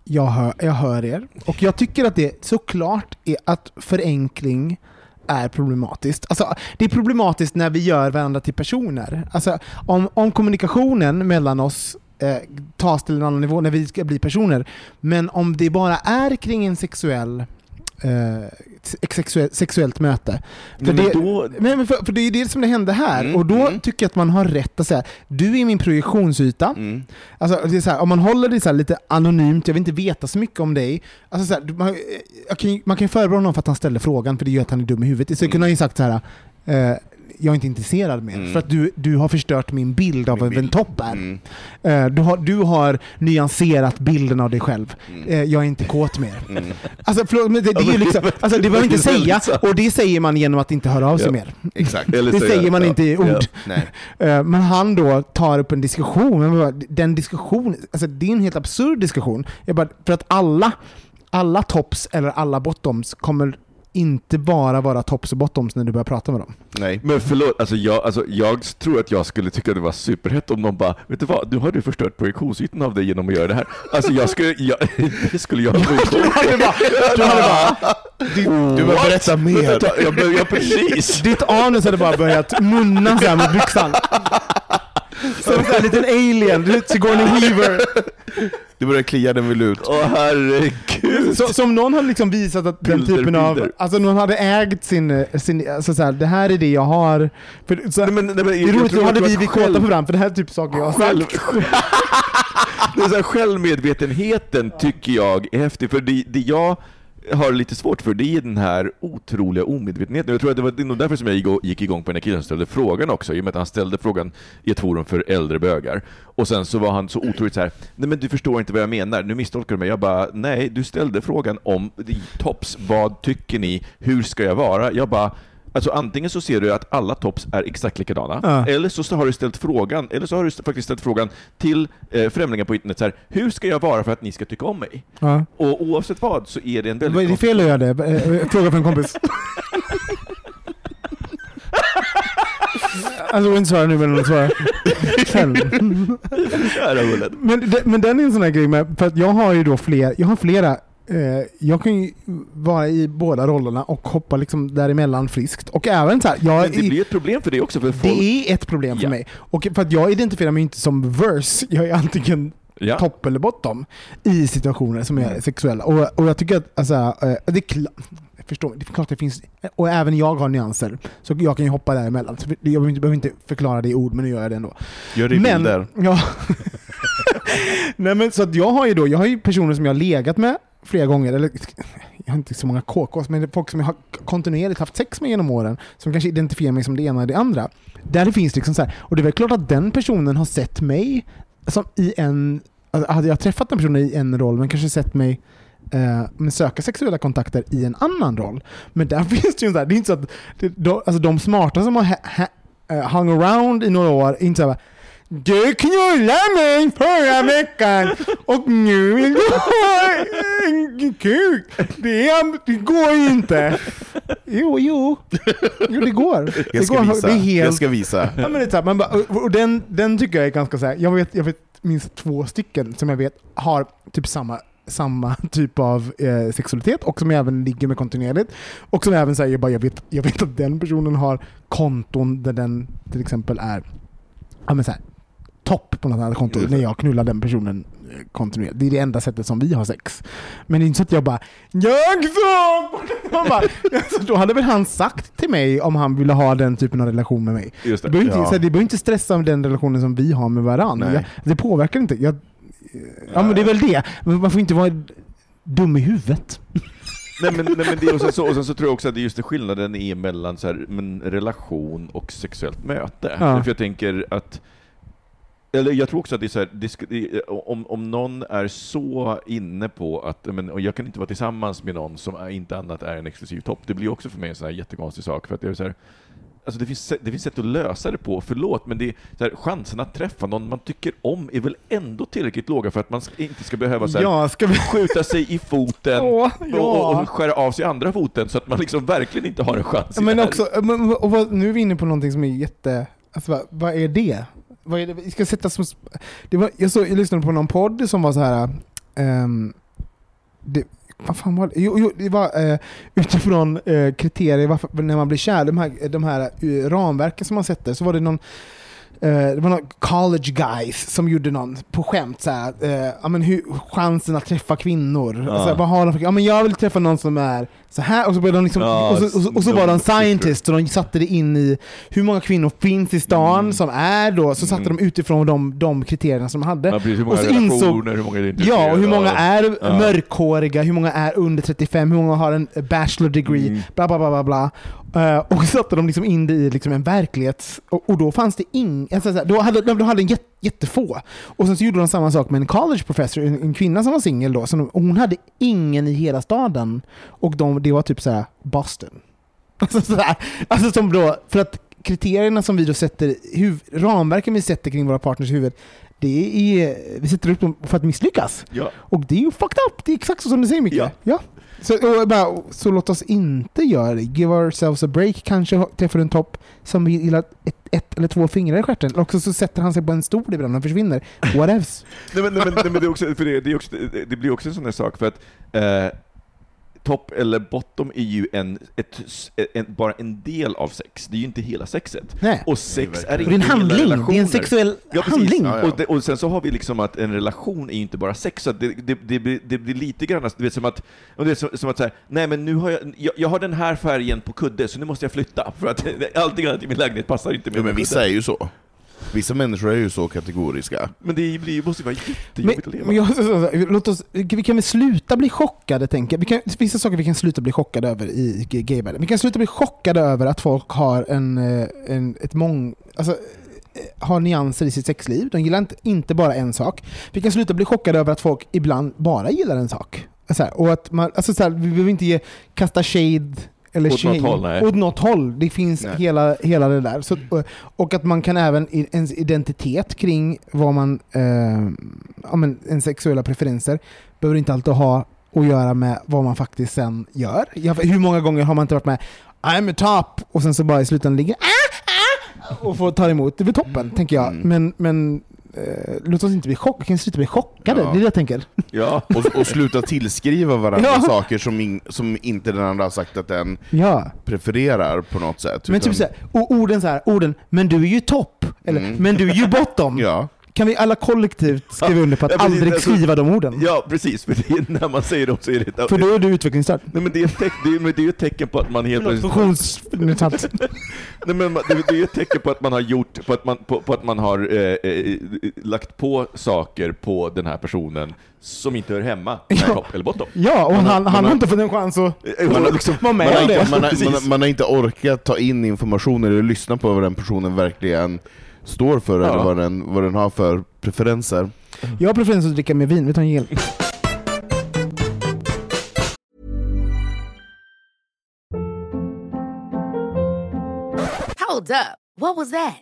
jag hör, jag hör er. Och jag tycker att det såklart är att förenkling är problematiskt. Alltså, det är problematiskt när vi gör varandra till personer. Alltså, om, om kommunikationen mellan oss eh, tas till en annan nivå när vi ska bli personer. Men om det bara är kring en sexuell eh, sexuell, sexuellt möte. För, men det, då- men, för, för det är det som det hände här. Mm, och då mm. tycker jag att man har rätt att säga du är min projektionsyta. Mm. Alltså, det är så här, om man håller det så lite anonymt, jag vill inte veta så mycket om dig. Alltså, så här, man, kan, man kan förebrå honom för att han ställer frågan, för det gör att han är dum i huvudet. Så jag kunde han ju sagt så här. Eh, jag är inte intresserad mer, Mm. för att du, du har förstört min bild av Min en topp är. Mm. Eh, du, har, du har nyanserat bilden av dig själv. Eh, jag är inte kåt mer. Mm. Alltså, förlåt, men det, det är ju liksom, alltså, det behöver inte säga, och det säger man genom att inte höra av sig Ja. mer. Exakt. Eller Det säger man ja, inte i ord. ja. Nej. Eh, Men han då tar upp en diskussion. Bara, Den diskussion, alltså det är en helt absurd diskussion. Jag bara, för att alla, alla tops eller alla bottoms kommer inte bara vara tops och bottoms när du börjar prata med dem. Nej. Men förlåt, alltså jag, alltså jag tror att jag skulle tycka det var superhett om någon bara, vet du vad, nu har du förstört projektionsytan av dig genom att göra det här. Alltså jag skulle, jag, det skulle jag gå på. Du hade bara, Du behöver berätta mer. Jag, jag, jag, precis. ditt anus hade bara börjat munna så här med byxan. Som en sån liten alien, Sigourney Weaver. Du börjar klia den vill ut. Åh herregud. Så, som någon hade liksom visat att den Bilder, typen av, bilder. alltså någon hade ägt sin, sin alltså så här, det här är det jag har. För, så, Nej, men, nej, men, det är jag roligt, tror- då hade vi tror vi att kåta själv- på varandra, för det här är typ saker jag har Själv, sagt. det är så här, självmedvetenheten tycker jag är häftig, för det, det jag har lite svårt för det är den här otroliga omedvetenheten. Jag tror att det var nog därför som jag gick- gick igång på den här killen som ställde frågan också, i och med att han ställde frågan i ett forum för äldre bögar. Och sen så var han så otroligt så här: nej men du förstår inte vad jag menar, nu misstolkar du mig. Jag bara, nej, du ställde frågan om tops, vad tycker ni, hur ska jag vara? Jag bara, Alltså antingen så ser du att alla tops är exakt likadana, Ja. eller så har du ställt frågan, eller så har du faktiskt ställt frågan till eh, främlingar på internet så här, hur ska jag vara för att ni ska tycka om mig? Ja. Och oavsett vad så är det en Vad är väldigt det fel att göra det? Eh, Fråga för en kompis. Alltså, inte svara nu, men hon svarar själv. Men, men den är en sån här grej med, för att jag har ju då fler, jag har flera eh, jag kan ju vara i båda rollerna och hoppa liksom däremellan friskt. Och även så här, jag, Men det blir ett problem för det också. För folk... det är ett problem för Ja. mig. Och för att jag identifierar mig inte som verse, jag är antingen ja. topp eller bottom i situationer som är Mm. sexuella. Och, och jag tycker att, alltså, eh, det är klart, förstår, det är klart det finns, och även jag har nyanser, så jag kan ju hoppa däremellan. Så jag behöver inte, förklara det i ord, men nu gör jag det ändå. Gör det i bilder. Ja. Nej, men, så att jag har ju då, jag har ju personer som jag har legat med flera gånger, eller jag har inte så många KKs, men det är folk som jag har kontinuerligt haft sex med genom åren, som kanske identifierar mig som det ena eller det andra. Där det finns liksom så här, och det är väl klart att den personen har sett mig som i en, alltså, hade jag träffat den personen i en roll, men kanske sett mig eh, men söka sexuella kontakter i en annan roll. Men där finns det ju en sån här, det är inte så att, det, de, alltså de smarta som har ha, ha, eh, hung around i några år, inte så här, du knullade mig förra veckan och nu vill du ha en kuk. Det, är, det går inte. Jo, jo. Jo, det går. Jag det ska går. visa. Det är helt... Jag ska visa. Ja, men det är så här, man bara, och den, den tycker jag är ganska så här. Jag vet, jag vet minst två stycken som jag vet har typ samma samma typ av eh, sexualitet och som även ligger med kontinuerligt. Och som även säger bara jag vet, jag vet att den personen har konton där den till exempel är ja, men så här, topp på något annat konto när jag knullar den personen eh, kontinuerligt. Det är det enda sättet som vi har sex. Men det är inte så att jag bara Jag! Man bara, alltså, då hade väl han sagt till mig om han ville ha den typen av relation med mig. Just Det det. behöver inte, Ja. det behöver inte stressa med den relationen som vi har med varandra. Jag, det påverkar inte. Jag, ja men det är väl det. Man får inte vara dum i huvudet. Nej, men, nej, men det, och, sen så, och sen så tror jag också att det är just det skillnaden är mellan så här, men, relation och sexuellt möte. Ja. För jag tänker att eller jag tror också att det är så här, det, om, om någon är så inne på att men, och jag kan inte vara tillsammans med någon som inte annat är en exklusiv topp, det blir också för mig en sån här jättekonstig sak. För att det, är så här, alltså det, finns, det finns sätt att lösa det på, förlåt, men det är, så här, chansen att träffa någon man tycker om är väl ändå tillräckligt låga för att man inte ska behöva så här, Ja, ska vi... skjuta sig i foten Åh, och, ja. och skära av sig andra foten så att man liksom verkligen inte har en chans Men också, men, och vad, nu är vi inne på någonting som är jätte... Alltså, vad, vad är det? Vad är det vi ska sätta som... Det var, jag, så, jag lyssnade på någon podd som var så här... ehm, det, vad fan var det? Jo, jo det var eh, utifrån eh, kriterier varför, när man blir kär, de här, de här eh, ramverken som man sätter, så var det någon eh, det var någon college guys som gjorde någon på skämt så här, eh, ja, men hur, chansen att träffa kvinnor. Ja. Så här, vad har de för, ja, men jag vill träffa någon som är så här och så, började de liksom, Ja, och så, och så, och så var de scientists och de satte det in i hur många kvinnor finns i stan Mm. som är då, så satte Mm. de utifrån de, de kriterierna som de hade. Ja, precis, hur många och så insåg- hur många är Ja, och hur många är Ja. mörkhåriga, hur många är under 35, hur många har en bachelor degree, Mm. bla bla bla bla bla. Eh, och så satte de liksom in det i liksom en verklighets... Och, och då fanns det ing, alltså, då hade, de hade en jätte, jättefå. Och sen så gjorde de samma sak med en college professor, en, en kvinna som var singel då. De, hon hade ingen i hela staden. Och de, det var typ så här Boston. Alltså, så här, alltså som då, för att kriterierna som vi då sätter, huv, ramverken vi sätter kring våra partners huvud, det är, vi sätter upp dem för att misslyckas. Ja. Och det är ju fucked up, det är exakt så som du säger Micke. Ja. Ja. Så, bara, så låt oss inte göra det. Give ourselves a break. Kanske träffar en topp som vill gilla ett, ett eller två fingrar i stjärten. Eller också så sätter han sig på en stol ibland och försvinner. Whatevs. Nej, men, nej, men, nej, men det, också, för det, det, också, det blir också en sån där sak, för att eh, topp eller bottom är ju en, ett, en, bara en del av sex, det är ju inte hela sexet. Nej. Och sex är Och inte det är en handling. Det är relationer. en sexuell Ja, handling. Ja, ja. Och, det, och sen så har vi liksom att en relation är ju inte bara sex, så det, det, det, blir, det blir lite grann du vet, som att, det är som, som att säga, nej men nu har jag, jag, jag har den här färgen på kudde, så nu måste jag flytta, för att allting annat i min lägenhet passar inte med Ja, men vissa är ju så. Vissa människor är ju så kategoriska. Men det blir, måste ju vara Men, jättejobbigt att leva. men jag, så, så, så, låt oss, vi kan väl sluta bli chockade, tänker jag. Vi kan, vissa saker vi kan sluta bli chockade över i gayvärlden. Vi kan sluta bli chockade över att folk har en, eh, en, ett mång... Alltså, eh, har nyanser i sitt sexliv. De gillar inte, inte bara en sak. Vi kan sluta bli chockade över att folk ibland bara gillar en sak. Så här, och att man, alltså så här, vi behöver inte ge, kasta shade eller Åt något shame håll, nej. åt något håll. Det finns Nej. hela, hela det där. Så, och, att man kan även ens identitet kring vad man, eh, ja, men, ens sexuella preferenser behöver inte alltid ha att göra med vad man faktiskt sen gör. Jag, hur många gånger har man inte varit med I'm a top och sen så bara i slutändan ligger ah, ah, och får ta emot. Det väl toppen, tänker jag. Mm. Men, men eh, låt oss inte bli chockade, kan sluta bli chockade. Ja. Det är det jag tänker. Ja. Och, och sluta tillskriva varandra Ja. saker som, in, som inte den andra har sagt att den Ja. prefererar på något sätt. Men utan- typ såhär, och orden så här, orden 'men du är ju topp' eller Mm. 'men du är ju bottom' Ja. Kan vi alla kollektivt skriva under på att Ja, precis, aldrig alltså- skriva de orden? ja, precis. För det är, när man säger dem så är det... För då är du utvecklingsstörd. Nej, men det, är ett teck, det, är, men det är ju ett tecken på att man helt plötsligt... funktionsnedsatt. Nej, men man- det, det är ju ett tecken på att man har gjort, på att man, på, på att man har eh, eh, lagt på saker på den här personen som inte hör hemma med Ja. topp eller bottom. Ja, och Man han, man han har inte fått en chans att Man har liksom, vara med Man har, om det. inte, man, har, man, har, man har inte orkat ta in information eller lyssna på vad den personen verkligen står för, Ja. eller vad den, vad den har för preferenser. Jag har preferens att dricka mer vin, vi tar en gel. Hold up. What was that?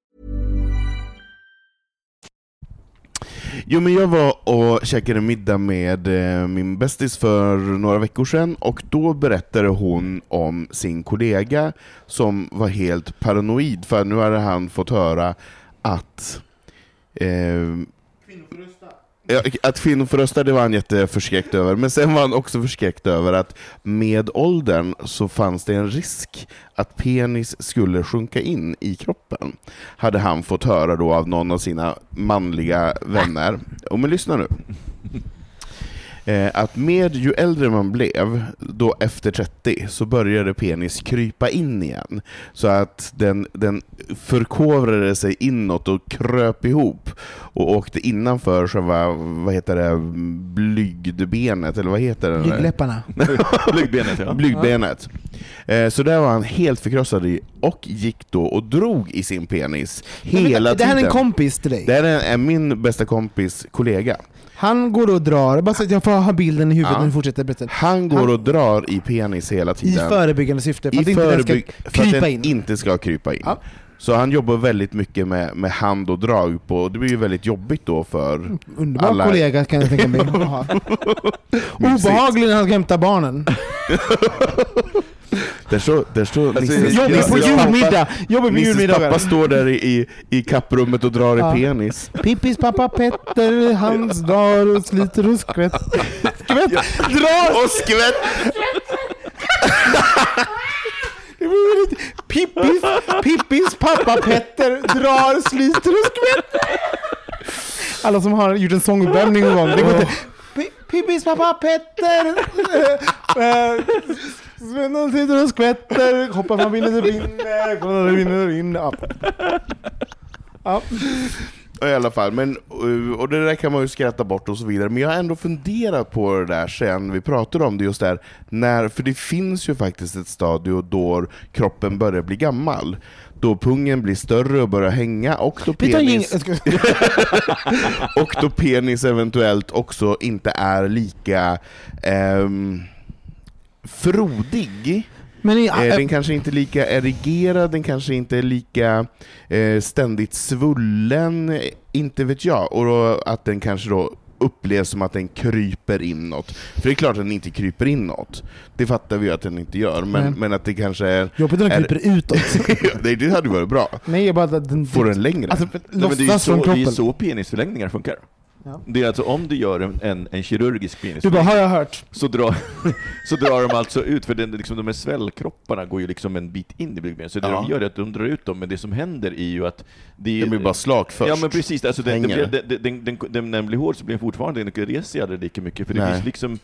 Jo men jag var och käkade middag med eh, min bästis för några veckor sedan och då berättade hon om sin kollega som var helt paranoid för nu hade han fått höra att eh, att kvinnor får rösta, det var han jätteförskräckt över. Men sen var han också förskräckt över att med åldern så fanns det en risk att penis skulle sjunka in i kroppen. Hade han fått höra då av någon av sina manliga vänner. Och men lyssna nu. Eh, att med ju äldre man blev, då efter 30, så började penis krypa in igen. Så att den, den förkovrade sig inåt och kröp ihop och åkte innanför själva, vad heter det, blygdbenet, eller vad heter det? Blygdläpparna. Blygdbenet, ja. Blygdbenet. Eh, Så där var han helt förkrossad i och gick då och drog i sin penis Men hela vänta, Det här är tiden. en kompis till dig. Det här är är min bästa kompis kollega. Han går och drar, bara så att jag får ha bilden i huvudet Ja. när du fortsätter berätta. Han går Han- och drar i penis hela I tiden. förebyggande syfte, för I att inte den ska förebygg- för att den in. inte ska krypa in. Ja. Så han jobbar väldigt mycket med, med hand och drag på, det blir ju väldigt jobbigt då för Underbar alla- kollega kan jag tänka mig. Obehaglig när han ska hämta barnen. Där står, där står Alltså, Jobbig på julmiddag! Jobbig på julmiddagar. pappa står där i, i, i kapprummet och drar Ja. i penis. Pippis pappa Petter, hans drar och sliter och skvätt. Skvätt! Drar! Och skvätt! Pippis, Pippis pappa Petter drar, sliter och skvätter. Alla som har gjort en sånguppvärmning någon gång, det går inte. Pi- Pippis pappa Petter. Eh, Sven sliter och skvätter, hoppar från vinner till vinner, kollar och vinner och vinner. Ja. Ja. I alla fall, men, uh, och det där kan man ju skratta bort och så vidare, men jag har ändå funderat på det där sen vi pratade om det just där, när, för det finns ju faktiskt ett stadie då kroppen börjar bli gammal. Då pungen blir större och börjar hänga, och då penis, och då penis eventuellt också inte är lika ehm, frodig. Men i, Eh, den kanske inte är lika erigerad, den kanske inte är lika eh, ständigt svullen, inte vet jag. Och då, att den kanske då upplevs som att den kryper inåt. För det är klart att den inte kryper inåt. Det fattar vi ju att den inte gör, men, Nej. men att det kanske är... jobbigt när den är- kryper utåt. Nej, det hade varit bra. Nej, bara att den... Får den längre? Alltså, Nej, men det är så, det är så penisförlängningar funkar. Ja. Det är alltså om du gör en, en, en kirurgisk penis Du bara, har jag hört? så drar, så drar de alltså ut, för den, liksom, de här svällkropparna går ju liksom en bit in i blygdbenet, så det Ja. de gör är att de drar ut dem, men det som händer är ju att... Det är, Det blir bara slak först. Ja men precis, alltså den, den, den, den, när den blir hård så blir den fortfarande, den reser aldrig lika mycket, för det Nej. finns liksom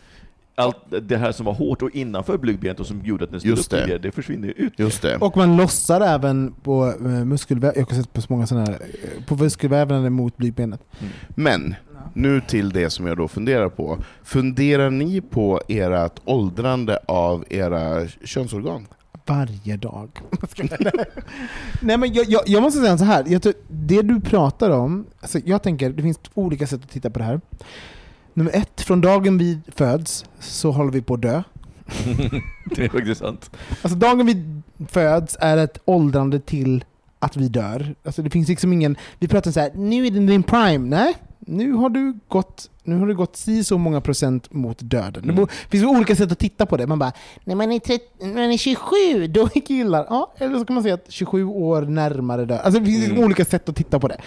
allt det här som var hårt och innanför blygdbenet och som gjorde att den stod Just upp det. tidigare, det försvinner ju ut. Just det. Och man lossar även på eh, muskelväv, jag har sett på så många sådana här, eh, på muskelvävnaden mot blygdbenet. Men, nu till det som jag då funderar på. Funderar ni på ert åldrande av era könsorgan? Varje dag. Nej men jag, jag, jag måste säga så här. Det du pratar om, alltså jag tänker det finns olika sätt att titta på det här. Nummer ett, från dagen vi föds så håller vi på att dö. det är faktiskt sant. Alltså dagen vi föds är ett åldrande till att vi dör. Alltså det finns liksom ingen, vi pratar så här, nu är det din prime. Nej, nu har du gått nu har det gått si så många procent mot döden. Det Mm. bo- finns olika sätt att titta på det. Man bara, när man är, 30, när man är 27, då är killar... Ja, eller så kan man säga att 27 år närmare död. Alltså det finns Mm. olika sätt att titta på det.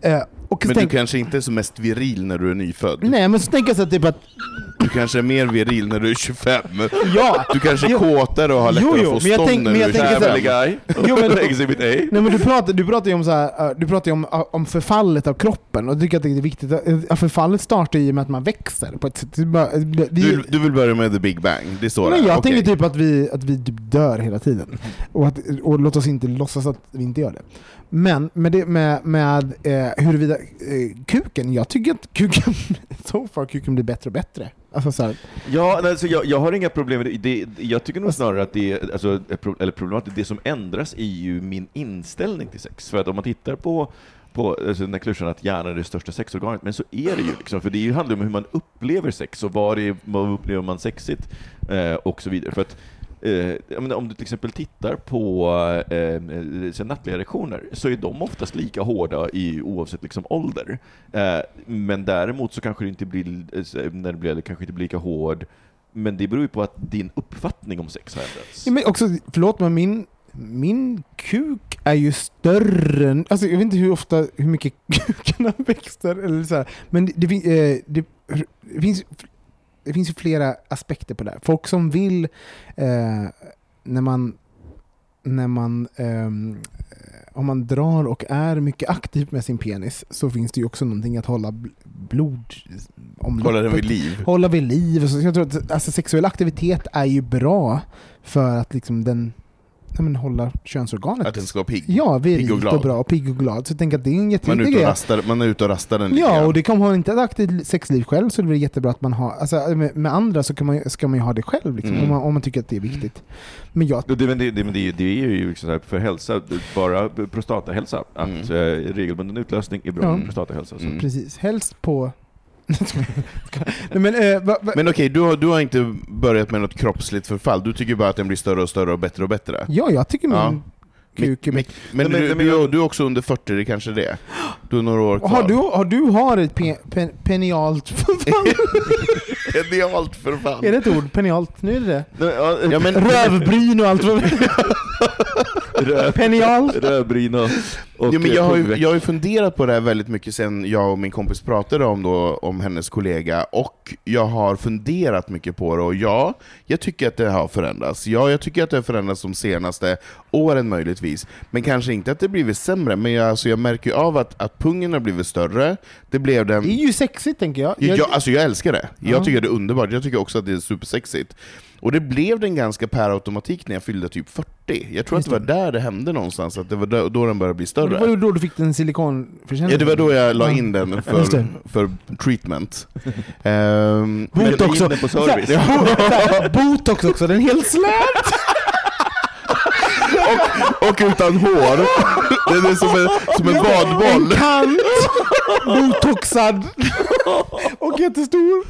Eh, Men du tänk, kanske inte är så mest viril när du är nyfödd? Nej, men så tänker jag så att typ att... Du kanske är mer viril när du är 25? Ja! Du kanske är Jo. kåtare och har Jo, lättare jo, att få men jag stånd tänk- när du är tänker så här- 25? Family guy, Jo, men- Exhibit A. Nej, men du pratar, du pratar ju om, så här, uh, du pratar om, uh, om förfallet av kroppen och tycker att det är viktigt. Uh, Förfallet startar ju med att man växer. På ett sätt. Är vi, Du, du vill börja med the big bang? Det står Nej, där. jag Okej. tänker typ att vi, att vi typ dör hela tiden. Och, att, och låt oss inte låtsas att vi inte gör det. Men med, det, med, med eh, huruvida eh, kuken, jag tycker att kuken, so far kuken blir bättre och bättre. Alltså så här, Ja, alltså jag, jag har inga problem med det. det. Jag tycker nog snarare att det är, alltså, eller problematiskt, det som ändras är ju min inställning till sex. För att om man tittar på på alltså den där klyschan att hjärnan är det största sexorganet, men så är det ju. Liksom, för det är ju- handlar om hur man upplever sex och vad, det vad upplever man sexigt eh, och så vidare. För att, eh, menar, om du till exempel tittar på eh, eh, nattliga lektioner, så är de oftast lika hårda i, oavsett liksom, ålder. Eh, men däremot så kanske det inte blir, eh, när det blir, det kanske inte blir lika hård men det beror ju på att din uppfattning om sex har ändrats. Ja, men också, förlåt men min, min kuk är ju större än, alltså jag vet inte hur ofta, hur mycket kukarna växer eller så här. men det, det, eh, det, det finns det finns ju flera aspekter på det här. Folk som vill, eh, när man, när man ehm, om man drar och är mycket aktiv med sin penis så finns det ju också någonting att hålla bl- blod Hålla den vid liv. hålla vid liv. Så jag tror att alltså, sexuell aktivitet är ju bra för att liksom den men, hålla könsorganet Att den ska vara pigg. ja, pigg och och, bra och pigg och glad. Så jag tänker att det är en Man är, jätteviktig ute och grej. rastar, man är ute och rastar den Ja, grann. och det kan ha inte ett aktivt sexliv själv så det blir jättebra att man har, alltså med, med andra så kan man, ska man ju ha det själv liksom, Mm. om, man, om man tycker att det är viktigt. Men jag, Det, men det, det, men det, det är ju liksom så här för hälsa, bara prostatahälsa, att Mm. eh, regelbunden utlösning är bra Ja. för prostatahälsa. Så. Mm. precis, helst på... Nej, men, eh, va, va, Men okej, du, har, du har inte börjat med något kroppsligt förfall, du tycker bara att den blir större och större och bättre och bättre? ja, jag tycker min Ja. Kuk Men, mycket... men, du, men- du, jag- du är också under 40, det kanske det? Du har några år kvar. Har du, har du har ett pe, pe, penialt förfall? Genialt för fan! är det ett ord? Penialt? Nu är det det. Nej, ja, men, Rövbryn och allt vad rö- Penial? Rödbryn och, och ja, men jag, har ju, jag har ju funderat på det här väldigt mycket sen jag och min kompis pratade om, då, om hennes kollega, och jag har funderat mycket på det, och ja, jag tycker att det har förändrats. Ja, jag tycker att det har förändrats de senaste åren möjligtvis, men kanske inte att det blivit sämre, men jag, alltså, jag märker ju av att, att pungen har blivit större, det blev den... Det är ju sexigt tänker jag. Jag, jag, alltså jag älskar det. Ja. Jag tycker det är underbart. Jag tycker också att det är supersexigt. Och det blev den ganska per automatik när jag fyllde typ 40. Jag tror att Just det var där det hände någonstans, att det var då, den började bli större. det var då du fick den silikonförsäljning. Ja, det var då jag la in den för, för treatment. Men Botox också. Botox också, den är helt slät! Och, och utan hår. Den är som en, som en En badboll. kant, botoxad och jättestor.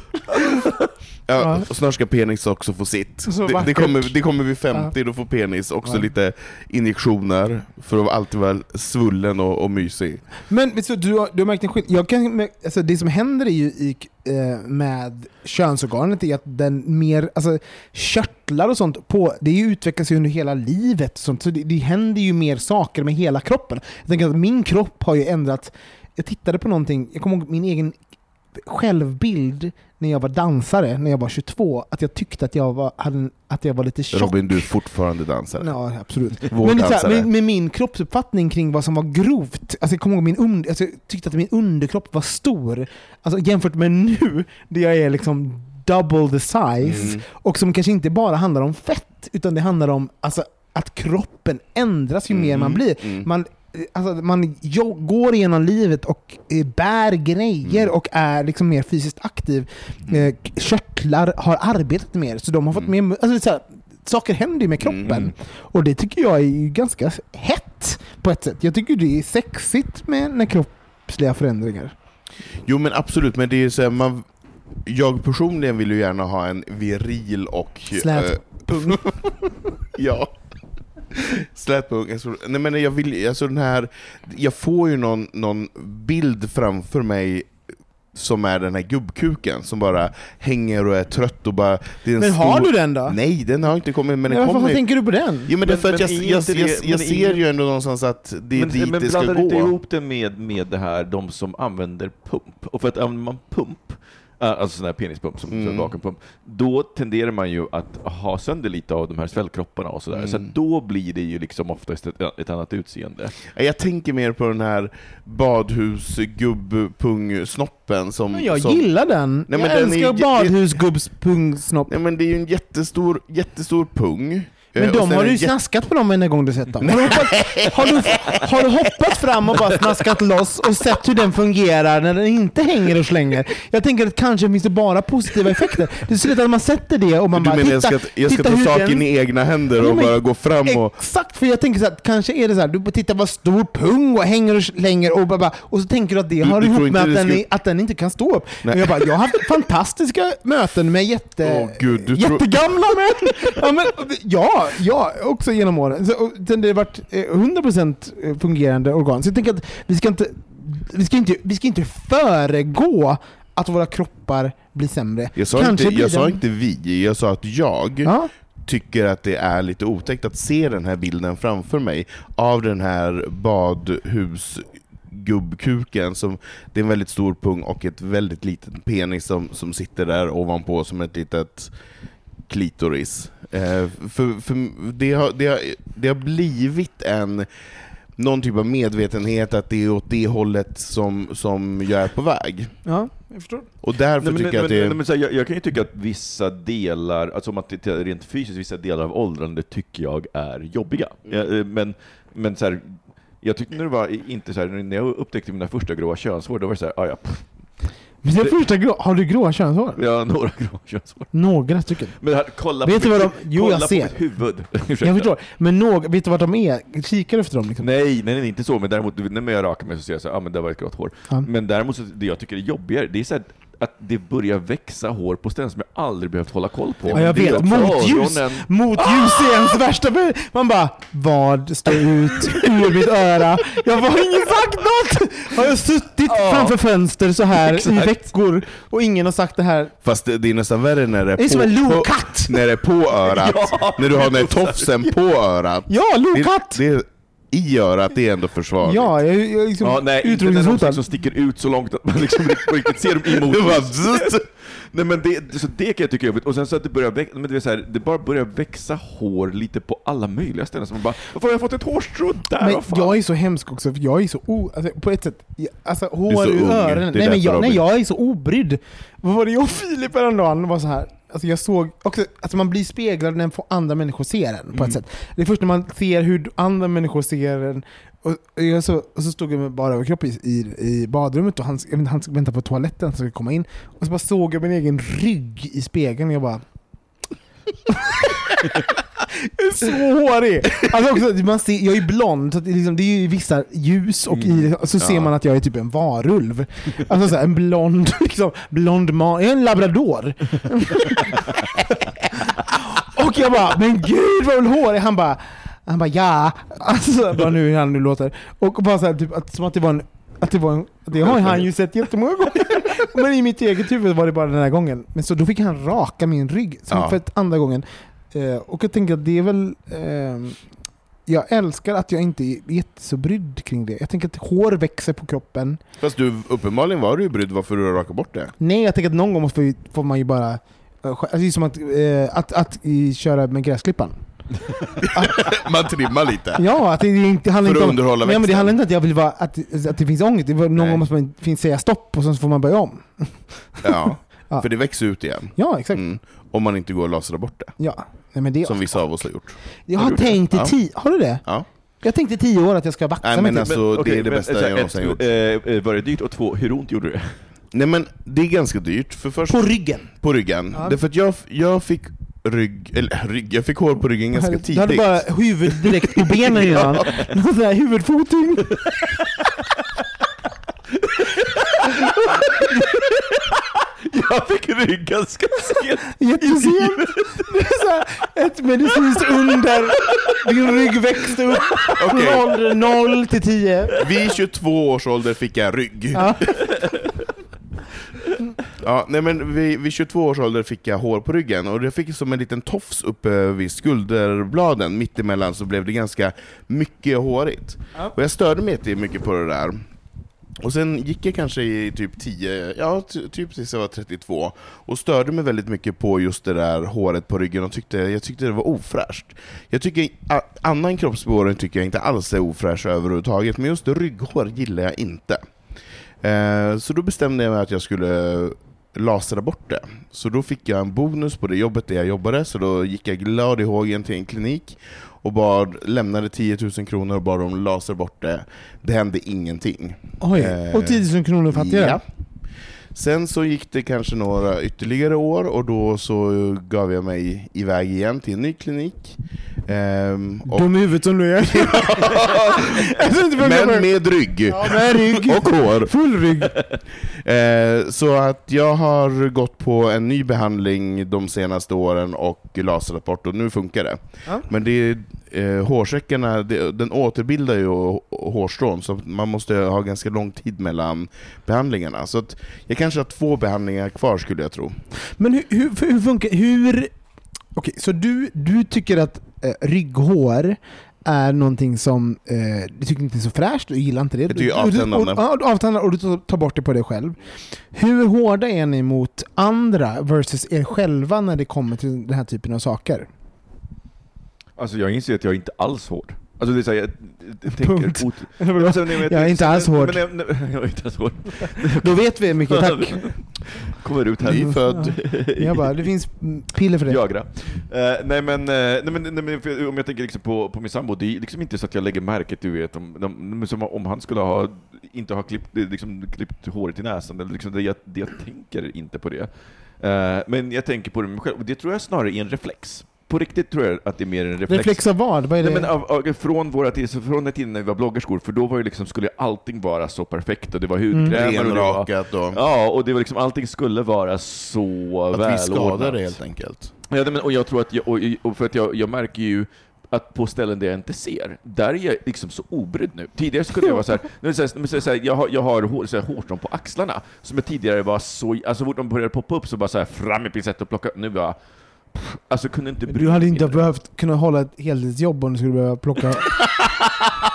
Ja, och snart ska penis också få sitt. Så Det, det, kommer, det kommer vid 50, då får penis också Ja. lite injektioner för att alltid vara svullen och, och mysig. Men vet du, har, du har märkt en skillnad. Jag kan, mär- alltså, det som händer är ju i, eh, med könsorganet är att den mer, alltså körtlar och sånt, på, det utvecklas ju under hela livet. Sånt, så det, det händer ju mer saker med hela kroppen. Jag tänker att min kropp har ju ändrat, jag tittade på någonting, jag kommer ihåg min egen självbild när jag var dansare, när jag var 22, att jag tyckte att jag var, hade, att jag var lite tjock. Robin, du är fortfarande dansare. Ja, absolut. Vår Men här, dansare. med, med min kroppsuppfattning kring vad som var grovt, alltså jag kommer ihåg min under, alltså jag tyckte att min underkropp var stor. Alltså jämfört med nu, där jag är liksom double the size, Mm. och som kanske inte bara handlar om fett, utan det handlar om alltså, att kroppen ändras ju mer man blir. Mm. Man, alltså, man går igenom livet och eh, bär grejer Mm. och är liksom mer fysiskt aktiv. Eh, k- körtlar har arbetat mer, så de har fått mer... Alltså, här, saker händer ju med kroppen. Mm. Och det tycker jag är ju ganska hett på ett sätt. Jag tycker det är sexigt med, med kroppsliga förändringar. Jo men absolut, men det är så här, man, jag personligen vill ju gärna ha en viril och... Slät eh, pung. ja. Slät pung. Alltså, nej men jag vill alltså den här... Jag får ju någon, någon bild framför mig som är den här gubbkuken som bara hänger och är trött och bara... Det är en Men har stor- du den då? Nej, den har inte kommit, men den Varför kommer... tänker du på den? Jo men det är Men- för att men jag, jag, inte jag, det- jag, men ser ju ändå någonstans att det är men, dit men det ska blandar du inte gå. ihop det med, med det här, de som använder pump? Och för att använder man pump, alltså sån här penispump, som Mm. vakuumpump, då tenderar man ju att ha sönder lite av de här svällkropparna och sådär. Så Mm. att då blir det ju liksom oftast ett, ett annat utseende. Jag tänker mer på den här badhusgubbpungsnoppen som... Men jag som, gillar den. Nej, men jag den är älskar badhusgubbspungsnopp. Nej men det är ju en jättestor, jättestor pung. Men Eh, och de har du en ju snaskat på dem varenda gång du sett dem. Har du, hoppat, har, du, har du hoppat fram och bara snaskat loss och sett hur den fungerar när den inte hänger och slänger? Jag tänker att kanske finns det bara positiva effekter. Det är så lätt att man sätter det och man Du bara menar jag titta, ska, jag ska ta saken den- i egna händer Ja, och men- bara gå fram och... Exakt, för jag tänker så att kanske är det så här, du bara titta vad stor pung och hänger och slänger och bara, och så tänker du att det Du- har du tror ihop med att den, att den inte kan stå upp. Nej. Men jag, bara, jag har haft fantastiska möten med jätte, Åh, Gud, du tror- jättegamla män. Ja, men, ja, ja, också genom åren. Så, och, sen det har varit eh, 100% fungerande organ. Så jag tänker att vi ska inte, vi ska inte, vi ska inte föregå att våra kroppar blir sämre. Jag sa, Kanske inte, jag sa inte vi, jag sa att jag Ja, tycker att det är lite otäckt att se den här bilden framför mig av den här badhusgubbkuken som det är en väldigt stor pung och ett väldigt litet penis som, som sitter där ovanpå som ett litet klitoris. Eh, för, för det, har, det, har, det har blivit en någon typ av medvetenhet att det är åt det hållet som, som jag är på väg. ja, jag förstår. Och därför Nej, men, tycker jag att det... nej, men, så här, jag, jag kan ju tycka att vissa delar, alltså om man tittar rent fysiskt, vissa delar av åldrande tycker jag är jobbiga. Mm. Eh, men, men så här, jag tyckte när det var inte så här, när jag upptäckte mina första gråa könshår, då var det så här, ah, ja, pff, Men det Det- första grå, har du gråa könshår? har några gråa könshår. Några stycken. Men här, kolla Vet på du vad de- jo, kolla jag på ser. mitt huvud. Ursäkta. Jag förstår. Men någ, vet du vart de är? Kikar efter dem liksom? Nej, nej, nej, inte så, men däremot när jag rakar mig så ser jag så här, ah, men det var ett grått hår. Ja. Men däremot, så, det jag tycker är jobbigare, det är så här, att det börjar växa hår på ställen som jag aldrig behövt hålla koll på. Ja, jag Det vet. Motljus! öronen. Motljus är ens värsta Man bara, vad står ut ur mitt öra? Jag har ingen sagt något! Har jag suttit Ja. framför fönster så här i Exakt. veckor och ingen har sagt det här? Fast det, det är nästan värre när det är, Det är på, som en på, lokatt! när det är på örat. Ja. När du har den tofsen på örat. Ja, Det, lokatt! det, I örat, det är ändå försvarligt. Ja, jag, jag är liksom Ja, nej, utrotningshotad. som sticker ut så långt att man liksom riktigt ser dem emot. Det. Nej men det, så det kan jag tycka är jobbigt. Och sen så att det börjar växa, men det, är så här, det bara börjar växa hår lite på alla möjliga ställen. Så man bara, varför har jag fått ett hårstrå där? Men jag är så hemsk också, för jag är så o... Alltså, på ett sätt, jag- alltså hår ung, öronen. Nej, men jag, nej, jag är så obrydd. Vad var det jag och Filip häromdagen var så här. Alltså jag såg också, alltså man blir speglad när andra människor ser en på ett sätt. Det är först när man ser hur andra människor ser en. Och, jag så, och så stod jag med bara överkropp i, i, i badrummet och han, jag han väntade på toaletten, han skulle komma in. Och så bara såg jag min egen rygg i spegeln och jag bara... Så hårig! Alltså också, man ser, jag är blond, så att det, är liksom, det är ju vissa ljus och i, och så ser man att jag är typ en varulv. Alltså så här, en blond, liksom, blond man, jag är en labrador. och jag bara, men gud vad hårig! Han bara, han bara ja, alltså bara nu hur han nu låter. Och bara så här, typ, att, som att det var en att det var en, det har han ju sett jättemånga gånger. Men i mitt eget huvud var det bara den här gången. Men så då fick han raka min rygg, som Ja. för ett andra gången. Eh, och jag tänker att det är väl... ehm, jag älskar att jag inte är så brydd kring det. Jag tänker att hår växer på kroppen. Fast du, uppenbarligen var du ju brydd varför du rakade bort det. Nej, jag tänker att någon gång måste vi, får man ju bara... eh, Alltså, det är som att, eh, att, att i, köra med gräsklippan. Man trimmar lite. Ja, att det, inte, handlar För att inte om... underhålla Nej, men det handlar inte om att jag vill vara, att, att det finns ångest. Det var, någon Nej. gång måste man finns säga stopp och så får man börja om. Ja, Ja. för det växer ut igen. Ja, exakt. Mm. Om man inte går och lasrar bort det. Ja. Nej, men det, Som vissa av oss har gjort. jag Har har du det? tänkt i Ja. tio... Har du det? Ja. Jag tänkte i tio år att jag ska vaxa Nej, mig men till. alltså, det okej, är det men, bästa jag någonsin gjort. eh, eh, Var det dyrt? Och två, hur ont gjorde det? Nej men det är ganska dyrt, för först På ryggen. på ryggen. Ja. Därför att jag, jag fick rygg, eller rygg, jag fick hår på ryggen ganska Du tidigt. hade bara huvud direkt på benen innan. Någon sån här huvudfoting. Jag fick rygg ganska sent. Jättesent. Det är så här, ett medicinskt under. Din rygg växte upp Okej. från ålder 0 till 10. Vid 22 års ålder fick jag rygg. Ja. Ja, nej men vid, vid 22 års ålder fick jag hår på ryggen, och jag fick som en liten tofs uppe vid skulderbladen, mittemellan så blev det ganska mycket hårigt. Och jag störde mig jättemycket på det där. Och sen gick jag kanske i typ 10, ja typ tills jag var 32, och störde mig väldigt mycket på just det där håret på ryggen och tyckte, jag tyckte det var ofräscht. Jag tycker, annan kroppsbehåring tycker jag inte alls är ofräsch överhuvudtaget, men just rygghår gillar jag inte. Eh, så då bestämde jag mig att jag skulle lasra bort det. Så då fick jag en bonus på det jobbet där jag jobbade, så då gick jag glad i hågen till en klinik och bad, lämnade 10 000 kronor och bad dem lasra bort det. Det hände ingenting. Oj, Eh, och 10 000 kronor fattigare. Ja. Sen så gick det kanske några ytterligare år och då så gav jag mig iväg igen till en ny klinik. Ehm, och, Dum i huvudet som du är. Men med rygg. Ja, med rygg. Och hår. Full rygg. Eh, så att jag har gått på en ny behandling de senaste åren och lasrat bort och nu funkar det. Ja. Men det är, eh, hårsäckarna, det, den återbildar ju hå- hårstrån så man måste ha ganska lång tid mellan behandlingarna. Så att jag kanske har två behandlingar kvar skulle jag tro. Men hur, hur, hur funkar... Hur... Okej, så du, du tycker att eh, rygghår är någonting som eh, du tycker inte är så fräscht, du gillar inte det. Du- avtändande. Och, du avtändande och du tar- tar bort det på dig själv. Hur hårda är ni mot andra versus er själva när det kommer till den här typen av saker? Alltså jag inser att jag är inte alls hård. Alltså det är så här, jag, jag tänker... Punkt. Ot-? Alltså, nej, men Jag är inte alls hård. Men, men, jag är inte alls hård. Då vet vi mycket, tack. Kommer ut här. Nyfödd. Jag bara, det finns piller för det. Jagra. Eh, nej men, eh, nej, men, nej, men för, om jag tänker liksom på, på min sambo, det är liksom inte så att jag lägger märke till, du vet, om, de, som om han skulle ha, inte ha klippt, liksom, klippt håret i näsan, eller liksom, det, jag, det, jag tänker inte på det. Eh, men jag tänker på det mig själv, och det tror jag snarare är en reflex. På riktigt tror jag att det är mer en reflex. Reflex av vad? Vad är det? Nej, men av, av, från, våra tid, från den tiden när vi var bloggerskor, för då var ju liksom, skulle allting vara så perfekt, och det var hudkrämer, och det var, och... Ja, och det var liksom, allting skulle vara så Att vi välordnat. skadar det helt enkelt. Ja, men, och jag tror att jag, och, och för att jag, jag märker ju att på ställen där jag inte ser, där är jag liksom så obrydd nu. Tidigare så kunde jag vara så här, nu så här, så här, jag har, jag har hår, så här, hårstrån på axlarna, som jag tidigare var så, alltså så fort de började poppa upp så bara så här, fram i pincett och plocka, nu bara, alltså kunde inte Du hade inte behövt kunna hålla ett heltidsjobb om du skulle behöva plocka...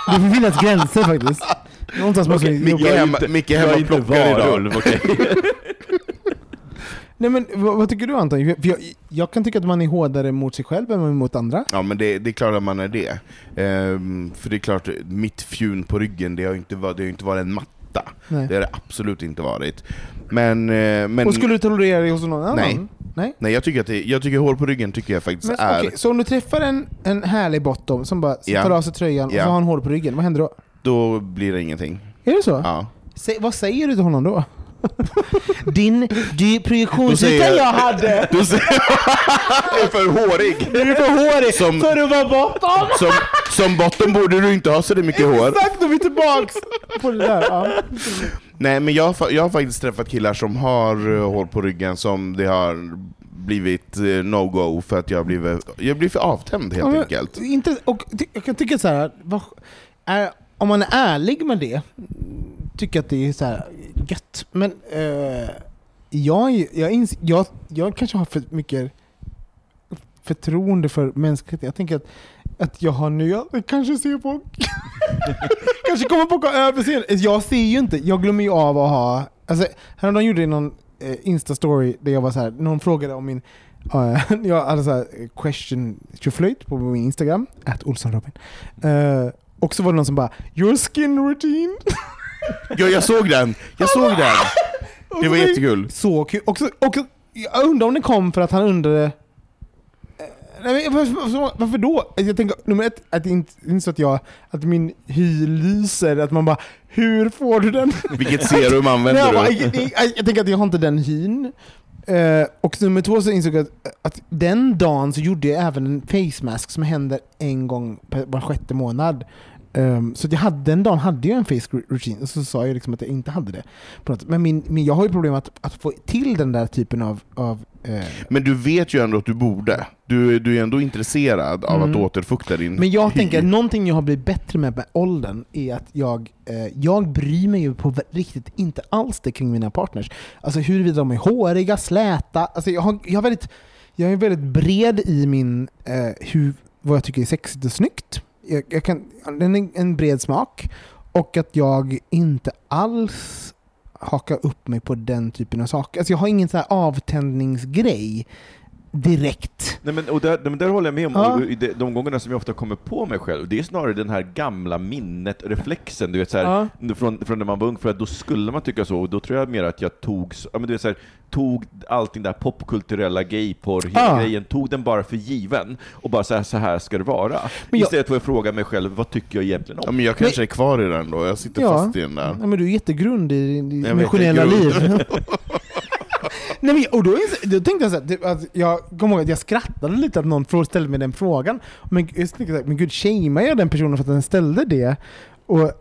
Det får finnas gränser faktiskt. Någonstans måste vi Micke hemma, Micke hemma plockar idag. okej? Nej men vad, vad tycker du Anton? Jag, jag kan tycka att man är hårdare mot sig själv än mot andra. Ja men det, det är klart att man är det. Ehm, för det är klart, mitt fjun på ryggen, det har ju inte, varit- det har ju inte varit en matta. Nej. Det har det absolut inte varit. Men, eh, men Och skulle du tolerera det hos någon annan? Nej. Nej? nej, jag tycker att det, jag tycker hår på ryggen tycker jag faktiskt Men, är... okej, så om du träffar en, en härlig bottom som bara Ja. tar av sig tröjan och Ja. så har han hår på ryggen, vad händer då? Då blir det ingenting. Är det så? Ja. Sä, vad säger du till honom då? Din säger projektionsyta jag- jag hade! Du är för hårig! Du är för hårig Som- för att vara bottom! som, som botten borde du inte ha så mycket hår. Exakt, då är vi tillbaks på det där. Ja. Nej men jag, jag har faktiskt träffat killar som har eh, hår på ryggen som det har blivit eh, no-go för att jag blivit, jag blir för avtänd helt Ja, men enkelt. Inte, och jag kan tycka så här, vad, är, om man är ärlig med det, tycker jag att det är så här gött. Men eh, jag, jag, ins, jag, jag kanske har för mycket förtroende för mänskligheten. Jag tänker att att jag har jag kanske ser på, kanske kommer på överseende. Jag ser ju inte, jag glömmer ju av att ha, alltså häromdagen gjorde jag någon eh, Insta-story där jag var så här, någon frågade om min Uh, jag hade så question tjoflöjt på min Instagram, att Olssonrobin. Uh, och så var det någon som bara “Your skin routine”. Ja, jag såg den! Jag såg den! Det var jättekul. Så kul. Och så, och jag undrar om det kom för att han undrade... Nej, men varför, då? Jag tänker, nummer ett, att det inte, det är inte så att, jag, att min hy lyser, att man bara Hur får du den? Vilket serum använder jag, bara, du? jag, jag, jag tänker att jag har inte den hyn. Eh, och nummer två så insåg jag att, att den dagen så gjorde jag även en face mask som händer en gång per, var sjätte månad. Um, så jag hade, den dagen hade jag en face routine, och så sa jag liksom att jag inte hade det. Men, min, men jag har ju problem att, att få till den där typen av... av Men du vet ju ändå att du borde. Du, du är ändå intresserad av att Mm. återfukta din men jag hy. tänker att någonting jag har blivit bättre med med åldern är att jag, eh, jag bryr mig ju på riktigt inte alls det kring mina partners. Alltså huruvida de är håriga, släta, alltså jag, har, jag, har väldigt, jag är väldigt bred i min, eh, hur, vad jag tycker är sexigt och snyggt. Jag, jag kan, är en bred smak. Och att jag inte alls haka upp mig på den typen av saker. Alltså jag har ingen så här avtändningsgrej direkt. Nej, men, och där, men där håller jag med om, Ja. de, de gångerna som jag ofta kommer på mig själv, det är snarare den här gamla minnet, reflexen, du vet så här, från, från när man var ung, för att då skulle man tycka så, och då tror jag mer att jag tog, så- ja, men du vet, så här, tog allting där popkulturella gayporr, hela Ja. tog den bara för given, och bara så här, så här ska det vara. Men jag- Istället för att fråga mig själv, vad tycker jag egentligen om? Ja, men jag kanske är kvar i den då, jag sitter Ja. fast i den där. Ja, men du är jättegrund i ditt är liv. Nej, men, och då, då tänkte jag så här, typ, att jag kommer ihåg att jag skrattade lite att någon ställde mig den frågan. Men, här, men gud, shamear jag den personen för att den ställde det? Och,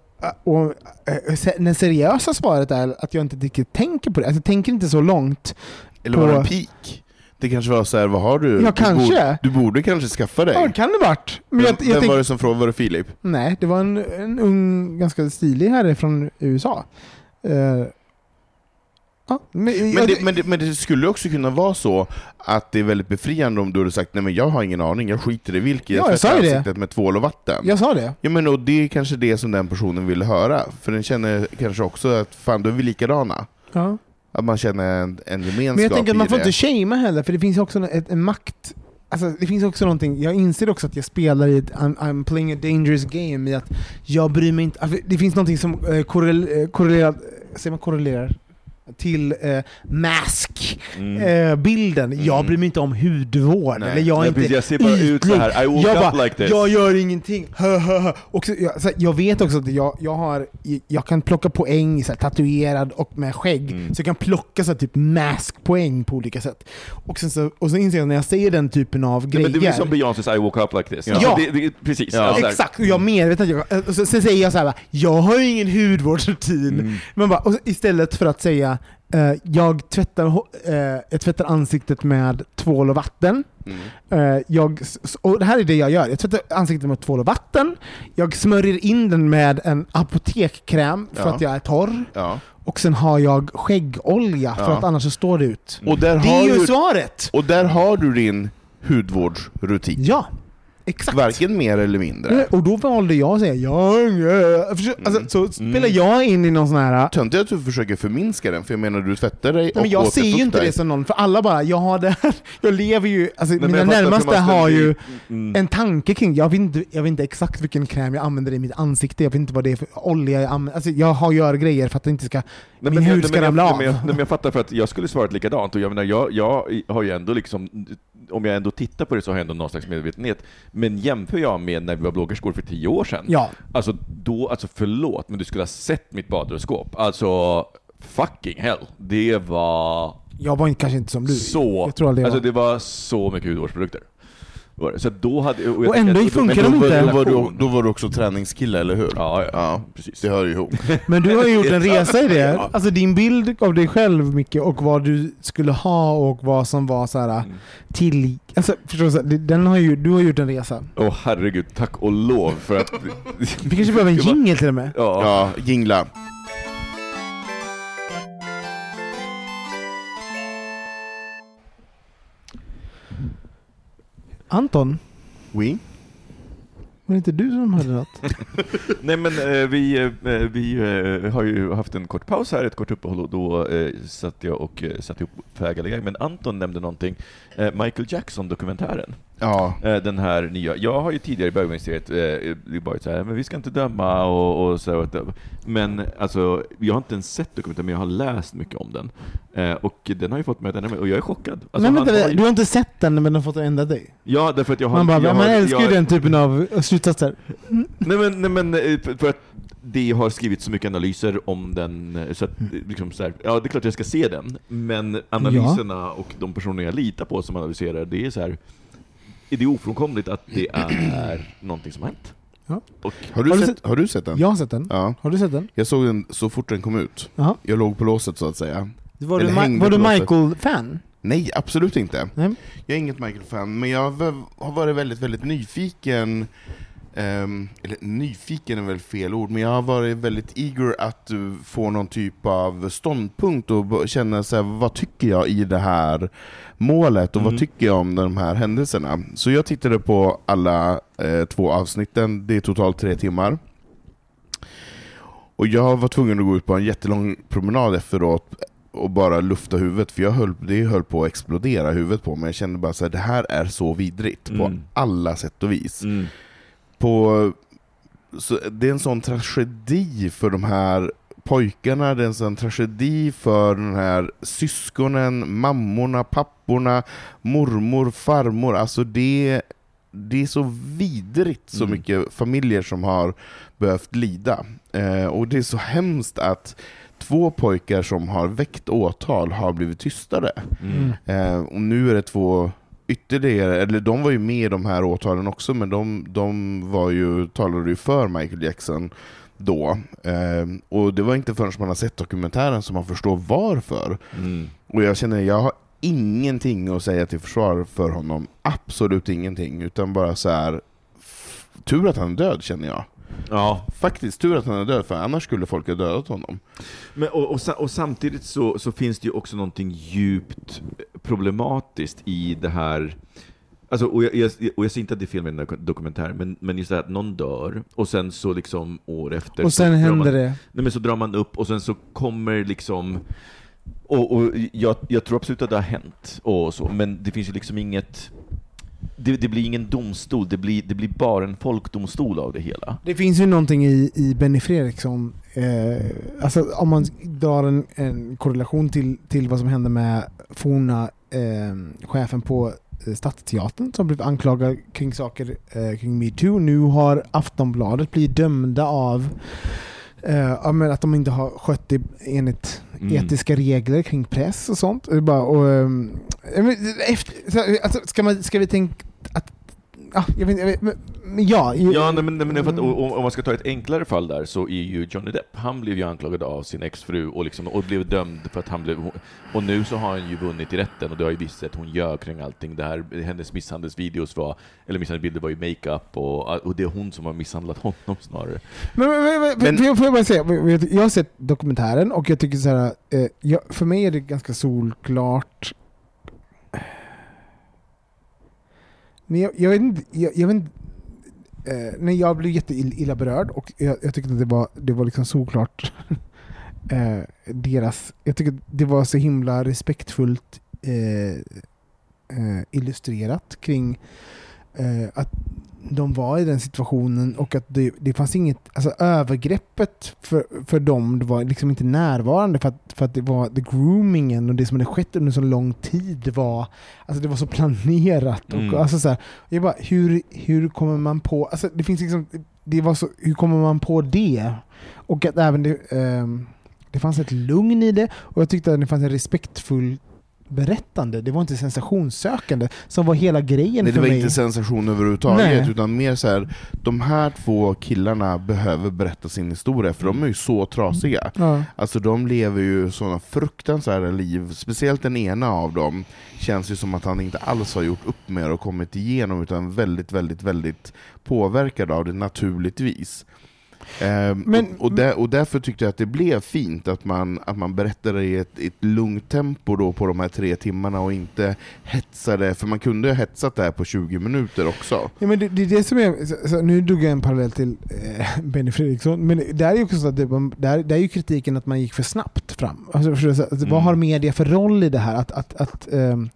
och eh, det seriösa svaret är att jag inte riktigt tänker på det. Alltså, jag tänker inte så långt. Eller var det en peak? Det kanske var så här, vad har du? Ja, du kanske. Borde, du borde kanske skaffa dig. Ja, det kan det varit. Men jag, jag vem tänk, var det som frågade? Var det Filip? Nej, det var en, en ung, ganska stilig herre från USA. Eh, ja, men, Men jag- det, men, det, men det skulle också kunna vara så att det är väldigt befriande om du hade sagt nej men jag har ingen aning, jag skiter i vilket, Ja, jag sa ju det. ansiktet med tvål och vatten. jag sa det. Ja men och det är kanske det som den personen ville höra, för den känner kanske också att fan, då är vi likadana. Ja. Att man känner en, en gemenskap Men jag tänker att man får det. inte shamea heller, för det finns också en, en makt... Alltså, det finns också någonting, jag inser också att jag spelar i ett I'm, I'm playing a dangerous game i att jag bryr mig inte... Alltså, det finns någonting som eh, korrel, eh, korrelerar, säger man korrelerar? Till eh, mask-bilden. jag bryr mig inte om hudvård. Nej. Eller jag är inte jag ser bara ut så här, I woke jag up bara, like this. Jag gör ingenting. Och så, jag, så här, jag vet också att jag, jag, har, jag kan plocka poäng så här, tatuerad och med skägg. Mm. Så jag kan plocka så här, typ mask-poäng på olika sätt. Och, sen så, och så inser jag när jag säger den typen av grejer. men det blir som Beyoncés I woke up like this. Ja. Alltså, det, det, precis. Ja. Alltså, Exakt, och jag är jag, och så, sen säger jag så här, jag har ingen hudvårdsrutin. Mm. Men bara, istället för att säga eh, jag, tvättar, eh, jag tvättar ansiktet med tvål och vatten. Mm. Eh, jag, och det här är det jag gör. Jag tvättar ansiktet med tvål och vatten. Jag smörjer in den med en apotekkräm för Ja. att jag är torr. Ja. Och sen har jag skäggolja för Ja. att annars så står det ut. Det är ju du, svaret! och där har du din hudvårdsrutin. Ja, exakt. Varken mer eller mindre. Och då valde jag att säga ja, ja. Försö- Alltså, så spelar jag in i någon sån här... Töntigt att du försöker förminska den, för jag menar du tvättar dig Nej, och men jag ser ju inte återfuktar. det som någon, för alla bara, jag har det här. Jag lever ju, alltså Nej, mina jag närmaste har ju Mm. en tanke kring, jag vet, inte, jag vet inte exakt vilken kräm jag använder i mitt ansikte, jag vet inte vad det är för olja jag använder. Alltså jag har gör grejer för att det inte ska, Nej, min men jag- hud ska jag- ramla nej, av. men jag- nej, men Jag fattar för att jag skulle svarat likadant, och jag menar, jag, jag har ju ändå liksom, om jag ändå tittar på det så har jag ändå någon slags medvetenhet. Men jämför jag med när vi var bloggerskor för tio år sedan, Ja. alltså då, alltså förlåt, men du skulle ha sett mitt badrumsskåp. Alltså, fucking hell. Det var Jag var kanske inte som du. så, Jag tror jag alltså var. det var så mycket hudvårdsprodukter. Var det. Så då hade, Och tänker ändå att- funkar de då- inte. Då var, du, då var du också träningskille, eller hur? Ja, ja, Ja, precis. det hör ju ihop. Men du har ju gjort en resa i det. Ja. Alltså din bild av dig själv Micke, och vad du skulle ha och vad som var så här Mm. till... Alltså förstår du? så här, Den har ju, du har gjort en resa. Åh herregud, tack och lov för att... Vi kanske behöver en jingle till och med. Ja. Ja, jingla. Anton, Oui? Var det inte du som hade något? Nej men eh, vi, eh, vi eh, har ju haft en kort paus här, ett kort uppehåll, och då eh, satt jag och eh, satte ihop fägade grejer. Men Anton nämnde någonting, Michael Jackson-dokumentären. Ja, Eh, den här nya. Jag har ju tidigare i bögministeriet eh, varit så här, men vi ska inte döma och, och så. Men alltså, jag har inte ens sett dokumentären, men jag har läst mycket om den. Eh, och den har ju fått mig att ändra mig, och jag är chockad. Alltså, men vänta, har ju- du har inte sett den men den har fått ändra dig? Ja, därför att jag har... Man bara, jag man har, älskar ju jag, den typen av slutsatser. Nej men, nej, men eh, för att det har skrivits så mycket analyser om den, eh, så att eh, liksom så här, ja det är klart jag ska se den, men analyserna och de personer jag litar på som analyserar, det är så här, det är ofrånkomligt att det är någonting som har hänt. Ja. Och, har du, Har du sett, har du sett den? Jag har sett den. Ja. Har du sett den? Jag såg den så fort den kom ut. Jaha. Jag låg på låset så att säga. Var du, Eller Ma- hängde var du. Michael-fan? Nej, absolut inte. Nej. Jag är inget Michael-fan, men jag har varit väldigt, väldigt nyfiken. Ehm, eller nyfiken är väl fel ord, men jag har varit väldigt eager att uh, få någon typ av ståndpunkt och känna så här, vad tycker jag i det här målet och Mm. vad tycker jag om de här händelserna. Så jag tittade på alla eh, två avsnitten, det är totalt tre timmar. Och jag var tvungen att gå ut på en jättelång promenad efteråt och bara lufta huvudet, för jag höll, det höll på att explodera huvudet på mig. Jag kände bara så här, det här är så vidrigt på Mm. alla sätt och vis. mm, På, så det är en sån tragedi för de här pojkarna, det är en sån tragedi för den här syskonen, mammorna, papporna, mormor, farmor. Alltså det, det är så vidrigt så Mm. mycket familjer som har behövt lida. Eh, och det är så hemskt att två pojkar som har väckt åtal har blivit tystade. mm. Eh, och nu är det två ytterligare, eller de var ju med i de här åtalen också, men de, de var ju, talade ju för Michael Jackson då. Eh, och det var inte förrän man har sett dokumentären som man förstår varför. Mm. Och jag känner, jag har ingenting att säga till försvar för honom. Absolut ingenting, utan bara så här. Tur att han är död känner jag. Ja, Faktiskt tur att han är död, för annars skulle folk ha dödat honom. Men, och, och, och samtidigt så, så finns det ju också någonting djupt problematiskt i det här Alltså, och, jag, jag, och jag säger inte att det är fel med den där dokumentären, men, men just det här att någon dör, och sen så liksom år efter Och sen händer man, det. Nej, men så drar man upp, och sen så kommer liksom och, och jag, jag tror absolut att det har hänt, och så, men det finns ju liksom inget det, det blir ingen domstol, det blir, det blir bara en folkdomstol av det hela. Det finns ju någonting i, i Benny Fredriksson, eh, alltså om man drar en, en korrelation till, till vad som hände med forna eh, chefen på eh, Stadsteatern som blev anklagad kring saker eh, kring metoo. Nu har Aftonbladet blivit dömda av ja, men att de inte har skött det enligt Mm. etiska regler kring press och sånt. Det bara, och, men efter, så, alltså, ska, man, ska vi tänka att Ja, jag vet, jag vet, ja. Ja, nej, men, nej, men för att, och, om man ska ta ett enklare fall där så är ju Johnny Depp, han blev ju anklagad av sin exfru och, liksom, och blev dömd för att han blev... Och nu så har han ju vunnit i rätten och det har ju visat att hon gör kring allting. Det här, hennes misshandelsvideos var, eller misshandelsbilder var ju makeup och, och det är hon som har misshandlat honom snarare. Men, men, men, men, får jag- får jag bara säga, jag har sett dokumentären och jag tycker så här, eh, för mig är det ganska solklart. Men jag, jag vet inte, jag, jag vet inte eh, nej, jag blev jätteilla berörd och jag, jag tyckte att det var, det var liksom såklart eh, deras, jag tycker det var så himla respektfullt eh, eh, illustrerat kring eh, att de var i den situationen och att det, det fanns inget, alltså övergreppet för, för dem det var liksom inte närvarande för att, för att det var the groomingen och det som hade skett under så lång tid var, alltså det var så planerat. Och, Mm. alltså så här, jag bara, hur, hur kommer man på, alltså det finns liksom, det var så, hur kommer man på det? Och att även det, ehm, det fanns ett lugn i det och jag tyckte att det fanns en respektfull berättande. Det var inte sensationssökande som var hela grejen Nej, det för var mig. inte sensation överhuvudtaget, Nej. utan mer så här, de här två killarna behöver berätta sin historia, för de är ju så trasiga. ja. Alltså de lever ju sådana fruktansvärda liv, speciellt den ena av dem känns ju som att han inte alls har gjort upp med det och kommit igenom, utan väldigt, väldigt, väldigt påverkad av det naturligtvis. Eh, Men- och, och, där, och därför tyckte jag att det blev fint att man, att man berättade i ett, ett lugnt tempo då på de här tre timmarna och inte hetsade, för man kunde ha hetsat det här på 20 minuter också. Ja, men det, det är det som är, nu drog jag en parallell till eh, Benny Fredriksson, men där är ju också så att det, där, där är ju kritiken att man gick för snabbt fram. Alltså, alltså, Vad Mm. har media för roll i det här? Att, att, att, ehm,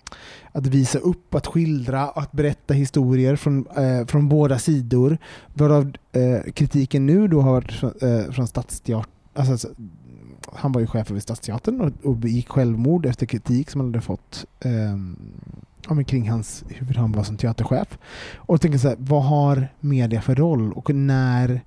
att visa upp, att skildra, att berätta historier från, eh, från båda sidor. Varav eh, kritiken nu då har varit från, eh, från Stadsteatern, alltså, alltså, han var ju chef över Stadsteatern och, och begick självmord efter kritik som han hade fått eh, ja, men kring hans, hur han var som teaterchef. Och tänker så här, vad har media för roll och när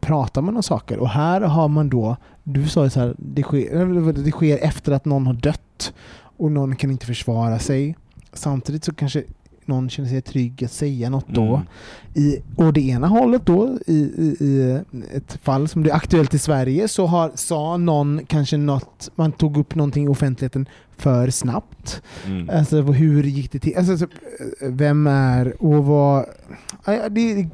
pratar man om saker? Och här har man då, du sa ju så här, det sker, det sker efter att någon har dött och någon kan inte försvara sig. Samtidigt så kanske någon känner sig trygg att säga något då. Mm. I, och det ena hållet då, i, i, i ett fall som blir aktuellt i Sverige, så har, sa någon kanske något, man tog upp någonting i offentligheten för snabbt. Mm. Alltså hur gick det till? Alltså, så, vem är och vad... Det,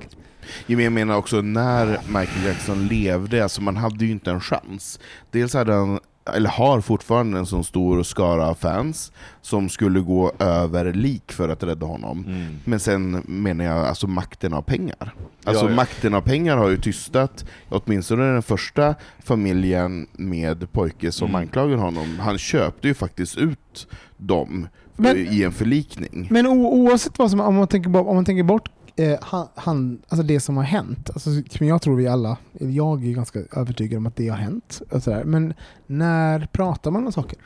Jag menar också när Michael Jackson levde, alltså man hade ju inte en chans. Dels hade han, eller har fortfarande en sån stor skara av fans som skulle gå över lik för att rädda honom. Mm. Men sen menar jag alltså makten av pengar. Alltså Ja, ja. makten av pengar har ju tystat åtminstone den första familjen med pojke som Mm. anklagar honom. Han köpte ju faktiskt ut dem Men- i en förlikning. Men oavsett vad som, om man tänker om man tänker bort eh, han, han, alltså det som har hänt, alltså, jag tror vi alla, jag är ganska övertygad om att det har hänt. Och sådär. Men när pratar man om saker?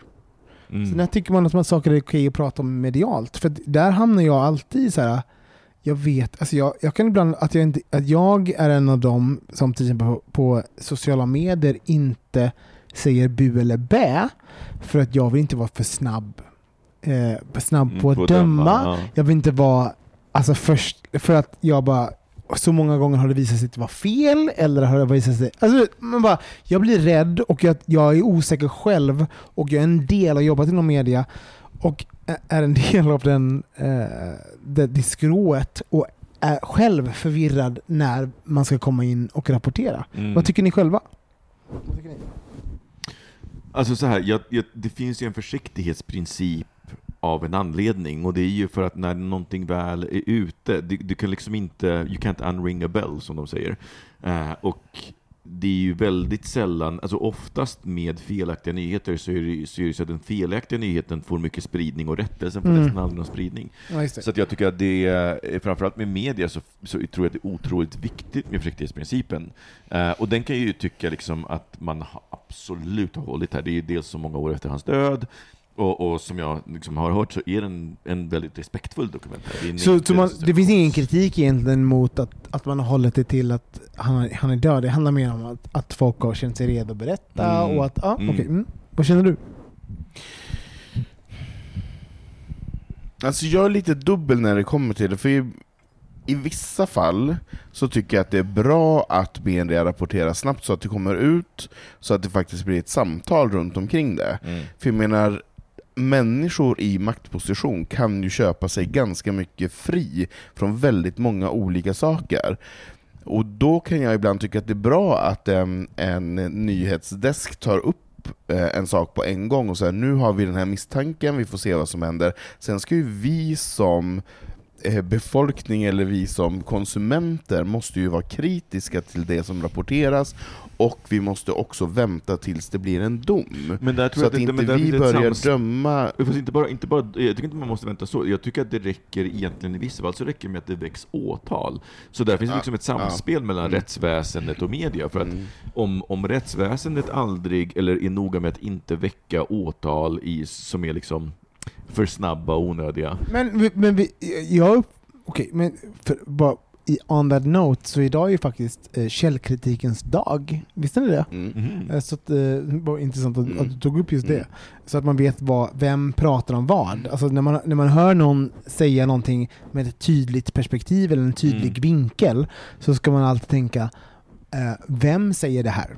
Mm. Så när tycker man att man saker är okej att prata om medialt? För där hamnar jag alltid i så här. Jag vet, alltså jag, jag kan ibland att jag, inte, att jag är en av dem som till exempel på, på sociala medier inte säger bu eller bä för att jag vill inte vara för snabb, eh, snabb Mm, på att döma. ja. Jag vill inte vara, alltså först, för att jag bara, så många gånger har det visat sig att det var fel, eller har det visat sig, alltså man bara, jag blir rädd och jag, jag är osäker själv och jag är en del, har jobbat inom media och är en del av den, eh, det, det skrået och är själv förvirrad när man ska komma in och rapportera. Mm. Vad tycker ni själva? Alltså så här, jag, jag, det finns ju en försiktighetsprincip av en anledning och det är ju för att när någonting väl är ute, du, du kan liksom inte, you can't unring a bell som de säger. Eh, och det är ju väldigt sällan, alltså oftast med felaktiga nyheter så är det så, är det så att den felaktiga nyheten får mycket spridning och rättelsen får Mm. nästan aldrig någon spridning. Ja. Så att jag tycker att det är, framförallt med media, så, så tror jag att det är otroligt viktigt med försiktighetsprincipen. Eh, och den kan jag ju tycka liksom att man har absolut har hållit här. Det är ju dels så många år efter hans död, och, och som jag liksom har hört så är den en väldigt respektfull dokumentär. Så, så man, det finns ingen kritik egentligen mot att, att man har hållit det till att han, han är död. Det handlar mer om att, att folk har känt sig redo att berätta Mm. och att, ja, Mm. okej. Mm. Vad känner du? Alltså jag är lite dubbel när det kommer till det, för i, i vissa fall så tycker jag att det är bra att media rapporterar snabbt så att det kommer ut, så att det faktiskt blir ett samtal runt omkring det. Mm. För jag menar, människor i maktposition kan ju köpa sig ganska mycket fri från väldigt många olika saker. Och då kan jag ibland tycka att det är bra att en, en nyhetsdesk tar upp eh, en sak på en gång och säger nu har vi den här misstanken, vi får se vad som händer. Sen ska ju vi som eh, befolkning eller vi som konsumenter måste ju vara kritiska till det som rapporteras och vi måste också vänta tills det blir en dom. Men där tror Så jag att det- inte vi börjar sams- döma inte bara, inte bara, jag tycker inte man måste vänta så. Jag tycker att det räcker egentligen i vissa fall så räcker det med att det väcks åtal. Så där finns Ja, liksom ett ja. samspel mellan Mm. rättsväsendet och media. För att Mm. om, om rättsväsendet aldrig, eller är noga med att inte väcka åtal i, som är liksom för snabba och onödiga. Men, men vi, jag, okej, men för, bara i, on that note så idag är ju faktiskt eh, källkritikens dag. Visste ni det? Mm. Mhm. Eh, Så att, eh, det var intressant att, Mm. att du tog upp just det. Mm. Så att man vet vad, vem pratar om vad. Alltså när man, när man hör någon säga någonting med ett tydligt perspektiv eller en tydlig Mm. vinkel så ska man alltid tänka, eh, vem säger det här?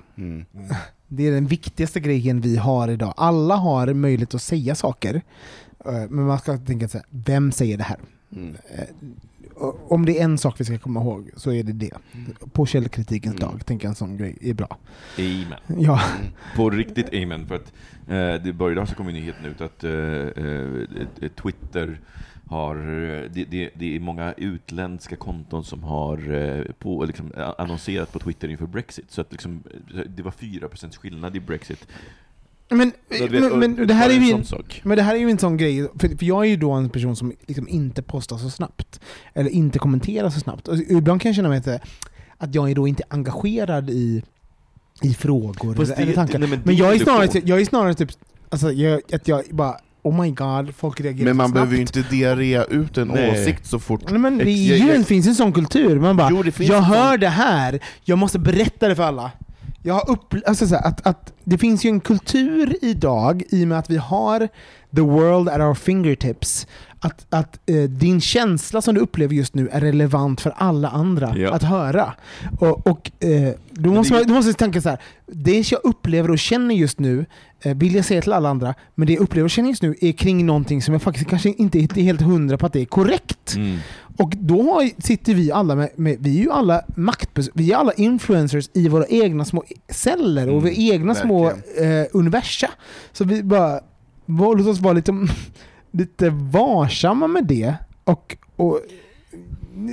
Mm. Det är den viktigaste grejen vi har idag. Alla har möjlighet att säga saker, eh, men man ska tänka så här, vem säger det här? Mm. Eh, Om det är en sak vi ska komma ihåg så är det det. På källkritikens Mm. dag tänker jag en sån grej är bra. Amen. Ja, På riktigt amen. För att eh, det började så kom nyheten ut att eh, eh, Twitter har, eh, det, det, det är många utländska konton som har eh, på, liksom, annonserat på Twitter inför Brexit. Så att liksom, eh, det var 4% skillnad i Brexit. men, men, men det här är ju en. Men det här är ju en sån grej, för, för jag är ju då en person som liksom inte postar så snabbt. Eller inte kommenterar så snabbt. Och ibland kan jag känna mig att, att jag är då inte engagerad i, i frågor Fast eller, det- eller tankar. nej, men men jag är snarare, få. jag är snarare typ, alltså, jag, att jag bara Oh my god, folk reagerar Men man så behöver ju snabbt. inte diarrera ut en Nej. åsikt så fort. Nej, men det, är Jag- ju, jag- det finns en sån kultur, man bara Jo, det finns Jag en sån- hör det här, jag måste berätta det för alla. Jag har upp, alltså så här, att, att det finns ju en kultur idag, i och med att vi har the world at our fingertips, att, att eh, din känsla som du upplever just nu är relevant för alla andra Ja. att höra. Och, och eh, då, måste det- då måste tänka så här. det jag upplever och känner just nu eh, vill jag säga till alla andra, men det jag upplever och känner just nu är kring någonting som jag faktiskt kanske inte är helt hundra på att det är korrekt. Mm. Och då sitter vi alla med, med, vi är ju alla maktpers- vi är alla influencers i våra egna små celler och Mm, våra egna små eh, universa. Så vi bara, låt oss vara lite, lite varsamma med det. Och, och,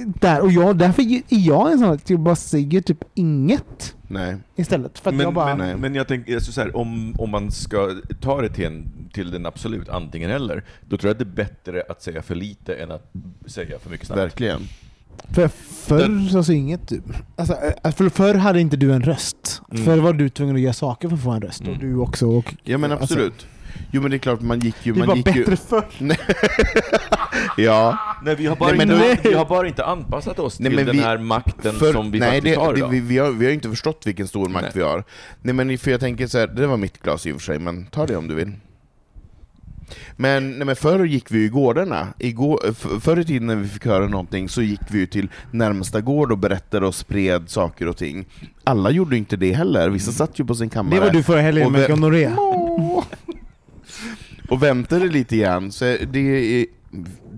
där, och jag, därför är jag en sån att jag bara säger typ inget Nej. istället. För att men, jag bara, men, men jag tänker alltså så här, om, om man ska ta det till, en, till den absolut antingen eller, då tror jag att det är bättre att säga för lite än att säga för mycket snabbt. Verkligen. För förr så sa inget du. Alltså, eh, för förr hade inte du en röst. Mm. Förr var du tvungen att göra saker för att få en röst. Mm. Och du också. Och, Ja men alltså, absolut. Jo men det är klart, man gick ju... det Man var gick bättre ju... förr. Ja. Nej, vi har, bara Nej, inte, nej. vi har bara inte anpassat oss Nej, till den vi- här makten För- som vi nej, faktiskt det, har idag. vi, vi, har, vi har inte förstått vilken stor makt Nej. vi har. Nej men för jag tänker så här, det var mitt glas i och för sig, men ta det om du vill. Men, nej, men förr gick vi ju i gårdarna. Igår, f- förr i tiden när vi fick höra någonting så gick vi ju till närmsta gård och berättade och spred saker och ting. Alla gjorde inte det heller, vissa satt ju på sin kammare. Det var du förra helgen med gonorré. Och väntade lite grann. Så det är,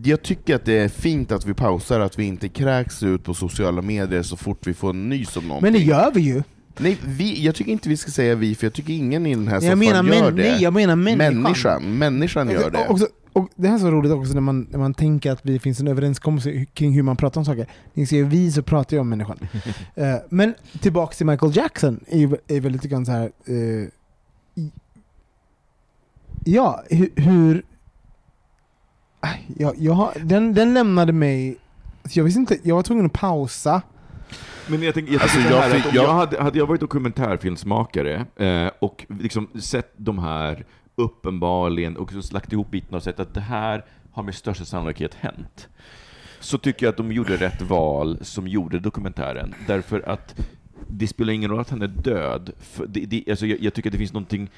jag tycker att det är fint att vi pausar, att vi inte kräks ut på sociala medier så fort vi får en nys om någonting. Men det gör vi ju. Nej, vi, jag tycker inte vi ska säga vi, för jag tycker ingen i den här soffan gör men, det. nej, jag menar människan. människan. Människan gör det. Och, också, och det här är så roligt också när man, när man tänker att det finns en överenskommelse kring hur man pratar om saker. Ni ser vi så pratar jag om människan. Eh, men tillbaks till Michael Jackson är är väl lite grann så här. eh, ja, hur... hur Aj, jag, jag har, den, den lämnade mig... Jag visste inte, jag var tvungen att pausa. Men jag tänker, jag Alltså, tänker så jag här, fick- om jag- jag hade, hade jag varit dokumentärfilmsmakare eh, och liksom sett de här uppenbarligen, och så lagt ihop bitarna och sett att det här har med största sannolikhet hänt, så tycker jag att de gjorde rätt val som gjorde dokumentären, därför att det spelar ingen roll att han är död. För det, det, alltså jag, jag tycker att det finns någonting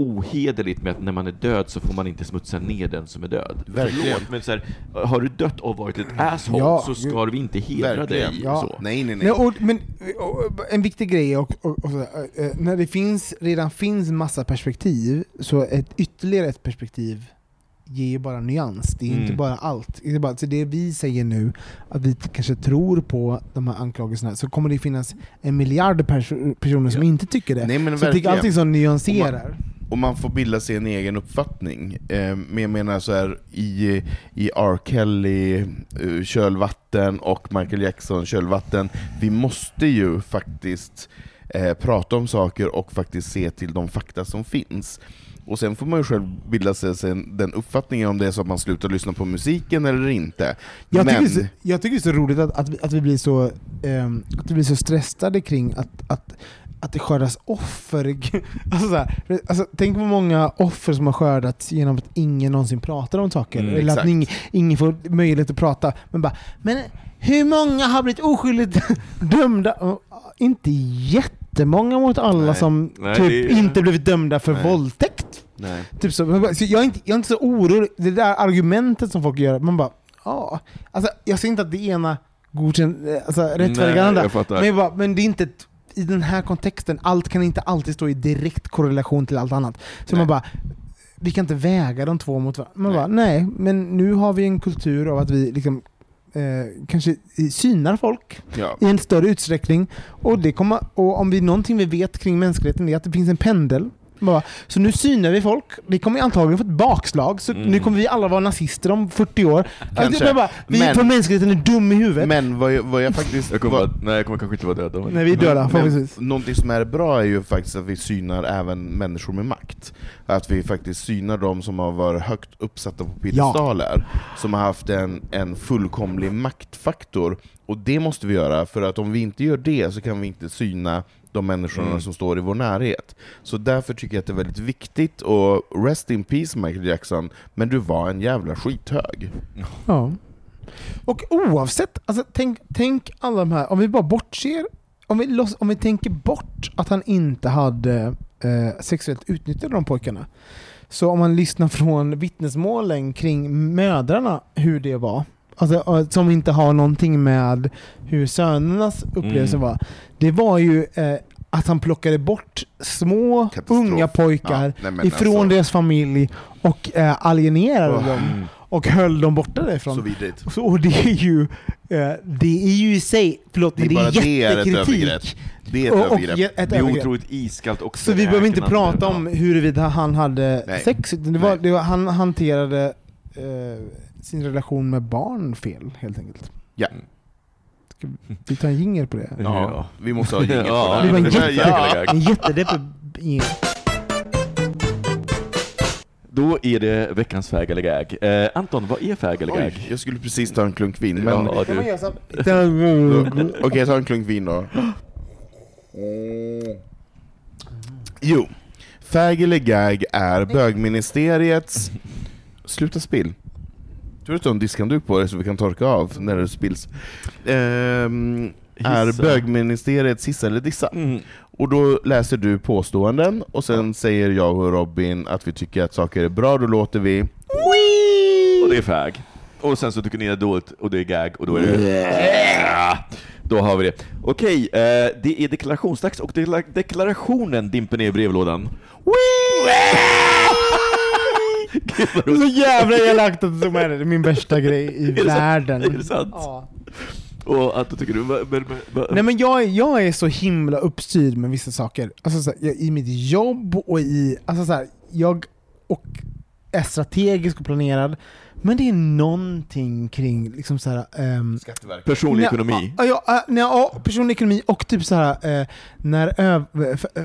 ohederligt med att när man är död så får man inte smutsa ner den som är död. Verkligen. Förlåt, men så här, har du dött och varit ett asshole Ja, så ska vi inte hedra Verkligen. dig. Ja. Så. Nej, nej, nej. Nej, och, men och, en viktig grej är och, och, och, så, eh, när det finns, redan finns massa perspektiv, så ett ytterligare ett perspektiv ger ju bara nyans. Det är Mm. inte bara allt. Det, är bara, så det vi säger nu, att vi kanske tror på de här anklagelserna, så kommer det finnas en miljard pers- personer som Ja. inte tycker det. Nej, men så jag tycker allting som nyanserar. Och man får bilda sig en egen uppfattning. Eh, men jag menar så här i, i R. Kelly eh, kölvatten och Michael Jackson kölvatten, vi måste ju faktiskt eh, prata om saker och faktiskt se till de fakta som finns. Och sen får man ju själv bilda sig sen den uppfattningen om det är så att man slutar lyssna på musiken eller inte. Jag, Men, tycker det jag tycker det är så roligt att, att, vi, att vi blir så ehm, att vi blir så stressade kring att, att, att det skördas offer. Alltså så här, alltså, tänk på många offer som har skördats genom att ingen någonsin pratar om saker. Mm, eller att exakt. ingen, ingen får möjlighet att prata. Men bara, men hur många har blivit oskyldigt dömda? Inte jättemånga mot alla Nej. som Nej, typ är- inte blivit dömda för Nej. våldtäkt. nej. Typ så, jag, är inte, jag är inte så orolig. Det där argumentet som folk gör, man bara ja. Alltså, jag säger inte att det ena godkänner, alltså, rättfärdigar andra. bara, men det är inte ett, i den här kontexten, allt kan inte alltid stå i direkt korrelation till allt annat. Så Nej. man bara, vi kan inte väga de två mot varandra. Man Nej. bara, nej, men nu har vi en kultur av att vi liksom eh, kanske synar folk Ja. i en större utsträckning. Och, det kommer, och om vi någonting vi vet kring mänskligheten är att det finns en pendel. Bara, Så nu synar vi folk. Det kommer antagligen få ett bakslag. Så Mm. nu kommer vi alla vara nazister om 40 år. Alltså, är bara, vi Men- på mänskligheten är dum i huvudet. Men vad jag, vad jag faktiskt... Jag kommer, vad, bara- nej, jag kommer kanske inte vara död. men- Nej, vi är döda Men förhoppningsvis. någonting som är bra är ju faktiskt att vi synar även människor med makt. Att vi faktiskt synar de som har varit högt uppsatta på piedestaler, som har haft en, en fullkomlig maktfaktor. Och det måste vi göra, för att om vi inte gör det så kan vi inte syna de människorna Mm. som står i vår närhet. Så därför tycker jag att det är väldigt viktigt, och rest in peace Michael Jackson, men du var en jävla skithög. Ja. Och oavsett, alltså, tänk, tänk alla de här, om vi bara bortser, om vi, loss, om vi tänker bort att han inte hade eh, sexuellt utnyttjat de pojkarna. Så om man lyssnar från vittnesmålen kring mödrarna, hur det var, alltså, eh, som inte har någonting med hur sönernas upplevelse Mm. var. Det var ju eh, att han plockade bort små, Katastrof. unga pojkar Ja, nej, ifrån alltså, deras familj och eh, alienerade Åh. dem Mm. och höll dem borta därifrån. Så vidrigt. Så, och det är ju eh, det är ju i sig, förlåt, Det är det är det är ett jättekritik. Det är ett Och, och övergrepp. ett Det är övergrepp. otroligt iskallt och Så vi behöver inte prata om huruvida han hade Nej. sex. utan Det var, det var, han hanterade eh, sin relation med barn fel, helt enkelt. Ja. Ska vi ta en jingel på det? Ja, vi måste ha jingel på Ja, det var en här. jätte- Ja. En jättedeppig jingel. Då är det veckans fag eller gag. Eh, Anton, vad är fag eller Oj, gag? jag skulle precis ta en klunk vin, men... Ja, Kan man du. göra så? Okej, jag tar en klunk vin då. Mm. Jo, fag eller gag är bögministeriets... Sluta spill. Tur att du har en diskhandduk på dig så vi kan torka av när det spills. Ehm, är Hissa. bögministeriets hissa eller dissa. Mm. Och då läser du påståenden, och sen säger jag och Robin att vi tycker att saker är bra, då låter vi... Och det är fag. Och sen så tycker ni det är dåligt och det är gag och då är det... Ja, Då har vi det. Okej, eh, det är deklarationsdags och dekla- deklarationen dimper ner i brevlådan. Vad Det är roligt. så jävla elakt att det är min värsta grej i Är det sant? världen. Är det sant? Ja. Och att då tycker du... Men, men, va- Nej men jag, jag är så himla uppstyrd med vissa saker. Alltså så här, jag, I mitt jobb och i... Alltså så här, jag och är strategisk och planerad. Men det är någonting kring liksom så här, ehm, Personlig Nej, ekonomi. Ja, ja, ja, nej, ja, personlig ekonomi och typ så här, eh, när ö, f, eh,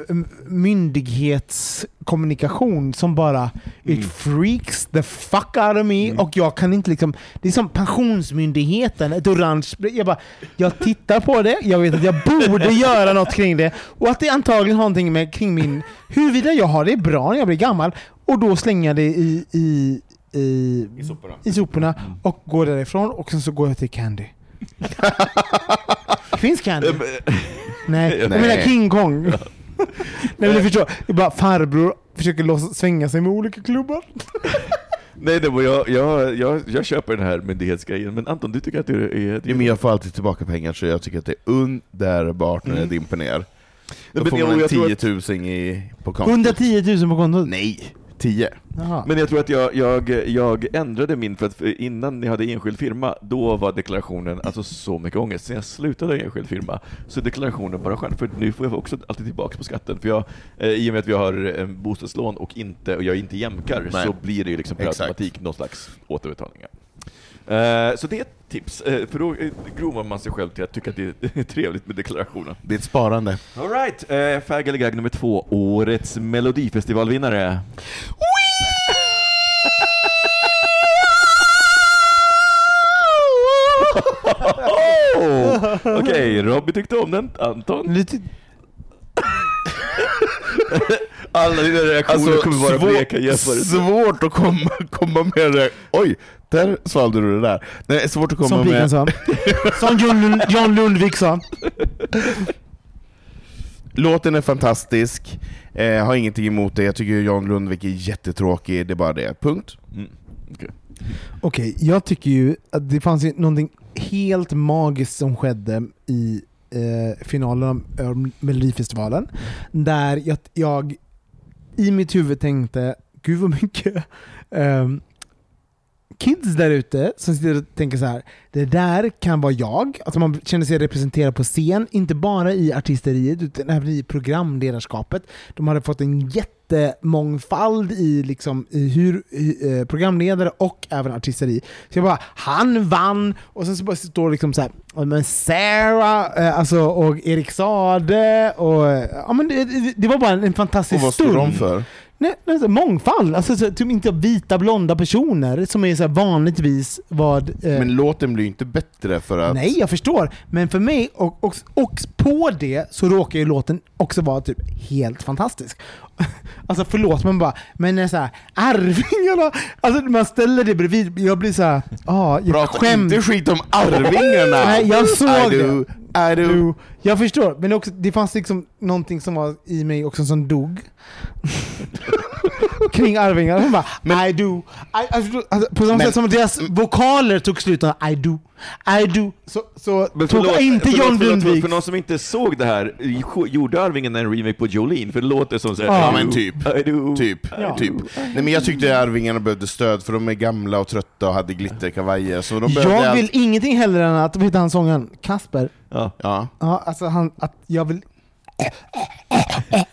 myndighetskommunikation som bara Mm. it freaks the fuck out of me och jag kan inte liksom, det är som pensionsmyndigheten, ett orange, jag bara, jag tittar på det, jag vet att jag borde göra något kring det och att det antagligen har någonting med kring min, huruvida jag har det bra när jag blir gammal och då slänger jag det i, i, i, I soporna. i soporna Mm. och går därifrån och sen så går jag till Candy. Finns Candy? Eh, Nej, jag menar King Kong. Nej men du förstår, det är bara farbror försöker låtsas svänga sig med olika klubbar. Nej, det var jag, jag, jag, jag köper den här myndighetsgrejen, men Anton, du tycker att det är... Ja, men jag får alltid tillbaka pengar, så jag tycker att det är underbart när det dimper ner. Då Mm. men får jag- man jag tror 10 att- 000 i, på kontot. 110 000 på kontot. Nej, 10. Jaha. Men jag tror att jag, jag, jag ändrade min, för att innan ni hade enskild firma, då var deklarationen alltså så mycket ångest. Sen jag slutade enskild firma, så är deklarationen bara skön, för nu får jag också alltid tillbaka på skatten. För jag, eh, I och med att vi har en bostadslån och, inte, och jag inte jämkar, Nej. så blir det ju liksom per automatik någon slags återbetalningar. Eh, så det är ett tips, eh, för då eh, groomar man sig själv till att tycka att det är trevligt med deklarationen. Det är ett sparande. Alright, eh, fag eller gag nummer två, årets melodifestivalvinnare. Oh! Okej, Robby tyckte om den, Anton? Lite, Alla dina reaktioner kommer vara bleka jämförelser. svårt att komma, komma med det. Oj, där svalde du det där. Nej, svårt att komma som med... sa. Som John, Lund, John Lundvik sa. Låten är fantastisk, eh, har ingenting emot det. Jag tycker Jan Lundvik är jättetråkig, det är bara det. Punkt. Mm. okej. Okej, jag tycker ju att det fanns ju någonting helt magiskt som skedde i eh, finalen av av Melodifestivalen. Där jag, jag i mitt huvud tänkte gud vad mycket um, kids där ute som sitter och tänker så här. det där kan vara jag. Alltså man känner sig representerad på scen, inte bara i artisteriet utan även i programledarskapet. De hade fått en jättemångfald i, liksom, i hur i, eh, programledare och även artisteri. Så jag bara, han vann! Och sen så bara står det liksom så här, "Ja, men Sarah eh, alltså, och Erik Sade och ja, men det, det, var bara en, en fantastisk Och vad stund. står de för? Nej, nej, så mångfald. Alltså, så, typ inte vita blonda personer som är så här vanligtvis vad... Eh, Men låten blir ju inte bättre för att... Nej, jag förstår. Men för mig, och, och, och på det, så råkar ju låten också vara typ helt fantastisk. Alltså förlåt, men bara, men så här, Arvingarna, alltså man ställer det bredvid, jag blir så här, ah, jag Prata skäms. inte skit om Arvingarna! Nej, jag såg det. Är du... Jo, jag förstår, men också, det fanns liksom någonting som var i mig också som dog. Kring Arvingarna. Hon bara I do. I, alltså, alltså, på samma Men- sätt som deras vokaler tog slut I do. I do. Så, så Men tog förlåt, inte förlåt, John Lundvik. För någon som inte såg det här, gjorde Arvingen en remake på Jolene? För det låter som såhär... Ja, Ja men typ. I do. Typ. Ja. typ. Nej men jag tyckte Arvingarna behövde stöd för de är gamla och trötta och hade glitterkavajer. Så de Jag vill allt. ingenting hellre än att, vad heter han sångaren? Kasper? Ja. Ja. Ja, alltså han, att jag vill...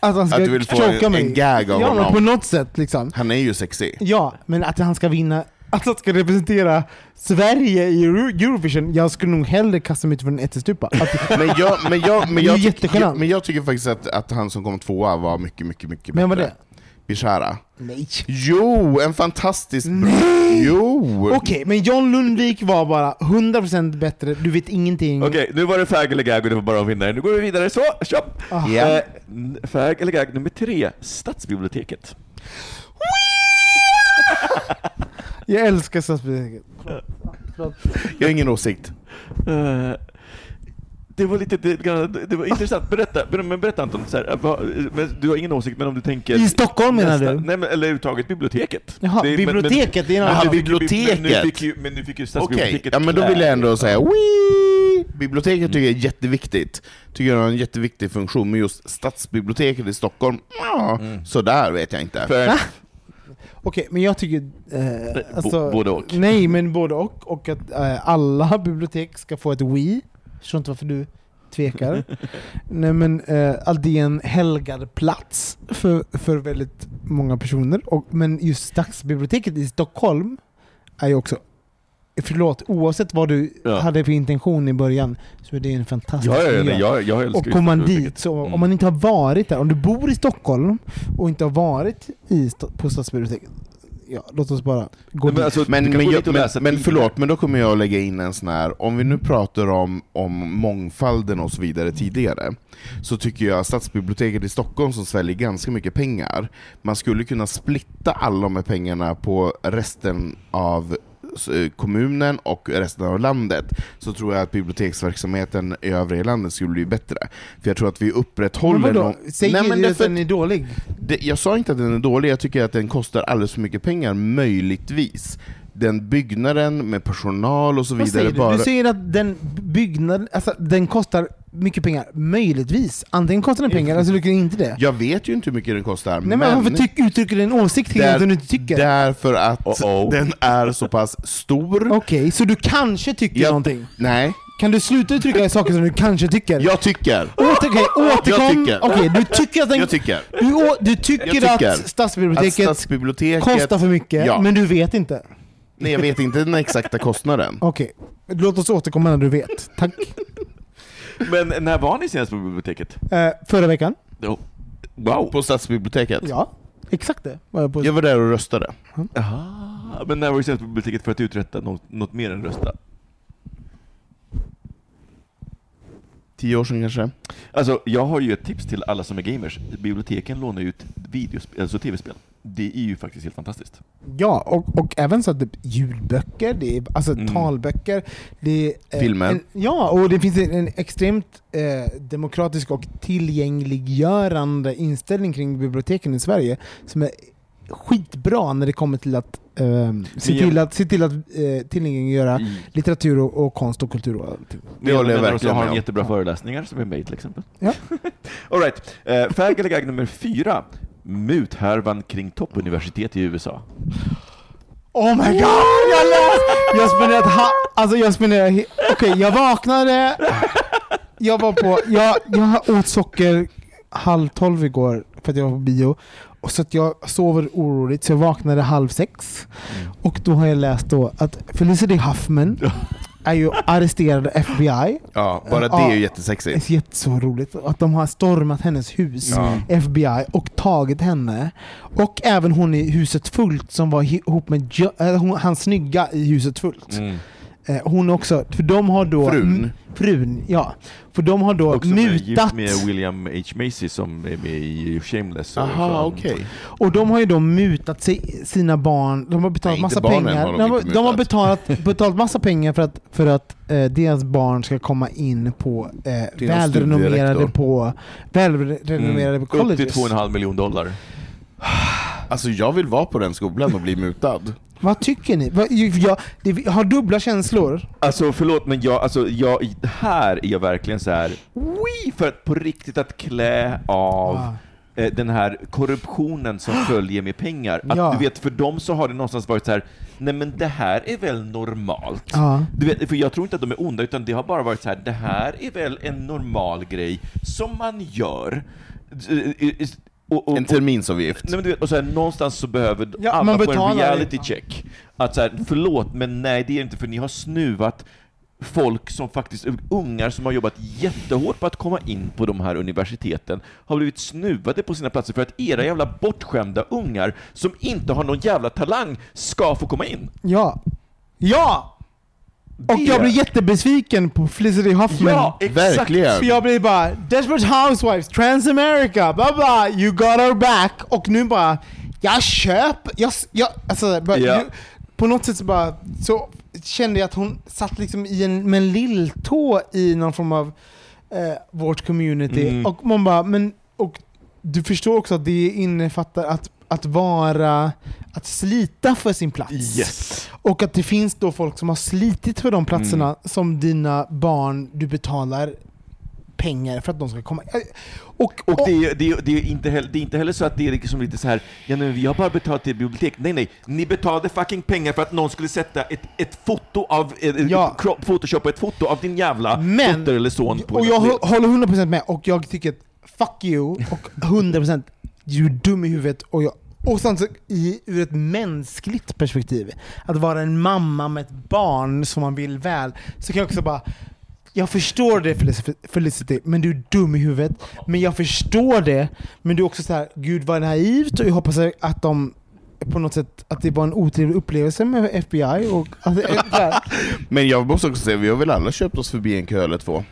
Att han ska Att du vill få choka en- mig. en gag av ja, men honom. på något sätt liksom. Han är ju sexig. Ja, men att han ska vinna, att han ska representera Sverige i Euro- Eurovision, jag skulle nog hellre kasta mig ut från en ättestupa. Men jag, men jag, men jag, tycker, jättegenant. men jag tycker faktiskt att, att han som kom tvåa var mycket, mycket, mycket Men vad bättre. det? Bishara. nej. Jo, en fantastisk bra... Nej. Jo! Okej, men John Lundvik var bara 100% bättre, du vet ingenting. Okej, nu var det fag eller gag och det var bara att vinna. Nu går vi vidare, så, köp! Ah. Ja. Eh, fag eller gag nummer tre, Stadsbiblioteket. Jag älskar stadsbiblioteket. Jag har ingen åsikt. Eh, det var lite, det, det var intressant, berätta, ber- men berätta Anton, så här, vad, men du har ingen åsikt men om du tänker... I Stockholm menar nästa- du? Nej men, eller överhuvudtaget biblioteket. Jaha, Det- men- biblioteket, det är en men, annan men, sak. du fick ju- Men nu Biblioteket. fick ju, men nu fick ju Okej, stadsbiblioteket ja, men då vill jag ändå säga Wii! Biblioteket tycker jag är jätteviktigt. Tycker jag har en jätteviktig funktion, men just stadsbiblioteket i Stockholm, ja, sådär vet jag inte. För, Okej, men jag tycker... Eh, alltså, både och. Nej, men både och. Och att eh, alla bibliotek ska få ett Wii. Förstår inte varför du tvekar. nej men eh, en helgad plats för, för väldigt många personer. Och, men just Stadsbiblioteket i Stockholm är ju också Förlåt, oavsett vad du Ja. hade för intention i början så är det en fantastisk ja, ja, miljö. jag, jag Och kommer man dit, så Mm. om man inte har varit där, om du bor i Stockholm och inte har varit i, på Stadsbiblioteket, ja, låt oss bara gå Nej, men alltså, Men, men, gå jag, men, men förlåt, men då kommer jag att lägga in en sån här, om vi nu pratar om, om mångfalden och så vidare tidigare, så tycker jag att stadsbiblioteket i Stockholm som sväljer ganska mycket pengar, man skulle kunna splitta alla de här pengarna på resten av kommunen och resten av landet, så tror jag att biblioteksverksamheten i övriga landet skulle bli bättre. För jag tror att vi Men upprätthåller... vadå? någon- Säger Nej, men du att den är dålig? det, jag sa inte att den är dålig, jag tycker att den kostar alldeles för mycket pengar, möjligtvis. Den byggnaden med personal och så Vad vidare säger du? bara... Du säger att den byggnaden, alltså den kostar mycket pengar, möjligtvis. Antingen kostar den pengar, eller så tycker inte det. Jag vet ju inte hur mycket den kostar, Nej men varför tyck, uttrycker du en åsikt där- att du inte tycker? därför att Uh-oh. den är så pass stor. Okej, så du kanske tycker Jag- någonting? Nej, Kan du sluta uttrycka saker som du kanske tycker? jag tycker. Åter, okej, återkom. Jag tycker. Okej, du tycker att den... Jag tycker. Du, du tycker, Jag tycker att stadsbiblioteket Att stadsbiblioteket... kostar för mycket, Ja. men du vet inte? Nej, jag vet inte den exakta kostnaden. Okej, låt oss återkomma när du vet. Tack. Men när var ni senast på biblioteket? Eh, förra veckan? Oh. Wow! På stadsbiblioteket? Ja, exakt det. Var jag på. Jag var där och röstade. Aha. Men när var du senast på biblioteket för att uträtta något, något mer än rösta? Tio år sedan kanske? Alltså, jag har ju ett tips till alla som är gamers. Biblioteken lånar ut videospel, alltså tv-spel. Det är ju faktiskt helt fantastiskt. Ja, och, och även så att typ ljudböcker, det är, alltså Mm. talböcker, det är, eh, Filmer. En, ja, och det finns en, en extremt eh, demokratisk och tillgängliggörande inställning kring biblioteken i Sverige som är skitbra när det kommer till att eh, se, till att, se till att eh, tillgängliggöra litteratur och, och konst och kultur. Och. Det håller jag verkligen har med om. jättebra föreläsningar som är med till exempel. Ja. All right. Eh, Fag eller gag nummer fyra. Muthärvan kring toppuniversitet i USA. Oh my god! Jag läste! Jag spenderade ha, alltså jag spenderade, okej jag vaknade, jag var på, jag, jag åt socker halv tolv igår för att jag var på bio. Och så att jag sover oroligt så jag vaknade halv sex. Och då har jag läst då att Felicity Huffman är ju arresterad av FBI. Ja, bara det är ju jättesexigt. Det är jätteså roligt att de har stormat hennes hus, Ja. FBI, och tagit henne. Och även hon i huset fullt som var ihop med jo, äh, hon, han snygga i huset fullt. Eh, hon också, för de har då... Frun. m- Frun, ja. För de har då gift mutat... med William H. Macy som är med i Shameless. och Aha, okej. Och de har ju då mutat sig, sina barn, de har betalat Nej, massa pengar. har de de, har, de har betalat, betalat massa pengar för att, för att eh, deras barn ska komma in på eh, välrenommerade på, välrenommerade Mm. på Upp till colleges. 2,5 miljon dollar. Alltså jag vill vara på den skolan och bli mutad. Vad tycker ni? Vad- Jag, har dubbla känslor. Alltså förlåt men jag, alltså, jag, här är jag verkligen så här. Wii, för att på riktigt att klä av Ah. eh, den här korruptionen som följer med pengar. Att, Ja. Du vet, för dem så har det någonstans varit så här. nej men det här är väl normalt? Ja. Du vet, för jag tror inte att de är onda, utan det har bara varit så här. det här är väl en normal grej som man gör. Och, och, En terminsavgift. Nej, men du vet, och så här, någonstans så behöver Ja, alla få en reality check. Att så här, förlåt, men nej det är inte för ni har snuvat folk som faktiskt, ungar som har jobbat jättehårt på att komma in på de här universiteten, har blivit snuvade på sina platser för att era jävla bortskämda ungar som inte har någon jävla talang ska få komma in. Ja. Ja! Och Det- jag blir jättebesviken på Felicity Huffman. Ja, exakt! Verkligen. För jag blir bara Desperate Housewives, Transamerica, bla bla, you got her back. Och nu bara, jag köper, jag, jag, alltså, bara, Ja. ju, på något sätt så bara, så kände jag att hon satt liksom i en, med en lilltå i någon form av eh, vårt community. Mm. Och man bara, men, och du förstår också att det innefattar att, att vara, att slita för sin plats. Yes! Och att det finns då folk som har slitit för de platserna Mm. som dina barn, du betalar pengar för att de ska komma. Eh, Och, Och det är, det, är, det, är inte heller, det är inte heller så att det är liksom lite så här, ja men vi har bara betalat till bibliotek. Nej nej, ni betalade fucking pengar för att någon skulle sätta ett, ett foto av, Ja. photoshoppa ett foto av din jävla Men- dotter eller son på och jag hå- håller 100% med, och jag tycker att fuck you, och 100% du är dum i huvudet. Och, jag, och sen så, i, ur ett mänskligt perspektiv, att vara en mamma med ett barn som man vill väl, så kan jag också bara jag förstår det Felicity, men du är dum i huvudet. Men jag förstår det, men du är också så här, gud vad naivt och jag hoppas att de på något sätt, att det var en otrevlig upplevelse med FBI och alltså, Men jag måste också säga, vi har väl alla köpt oss förbi en kö eller två?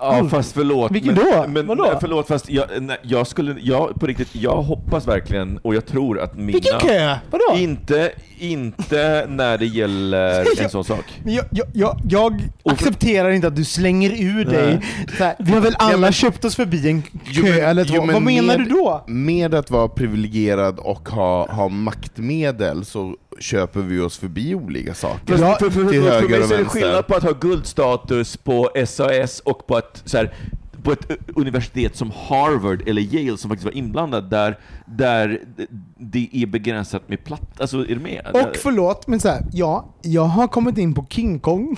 Ja fast förlåt. Vilken men, då? Men, Vadå? nej, Förlåt fast jag, nej, jag skulle, jag på riktigt, jag hoppas verkligen och jag tror att mina... vilken kö? Vadå? Inte, inte när det gäller en sån sak. Men jag, jag, jag, jag accepterar inte att du slänger ur dig så här, Vi har väl alla Ja, men- köpt oss förbi en kö Jo, men- eller två. jo, men Vad menar med- du då? Med att vara privilegierad och ha, ha maktmedel så köper vi oss förbi olika saker. Ja, för, för, till för, för höger mig och så är det skillnad på att ha guldstatus på SAS och på att så här, på ett ö, universitet som Harvard eller Yale som faktiskt var inblandad där, där det är begränsat med platt... Alltså, är du med? Och förlåt, men så här, ja, jag har kommit in på King Kong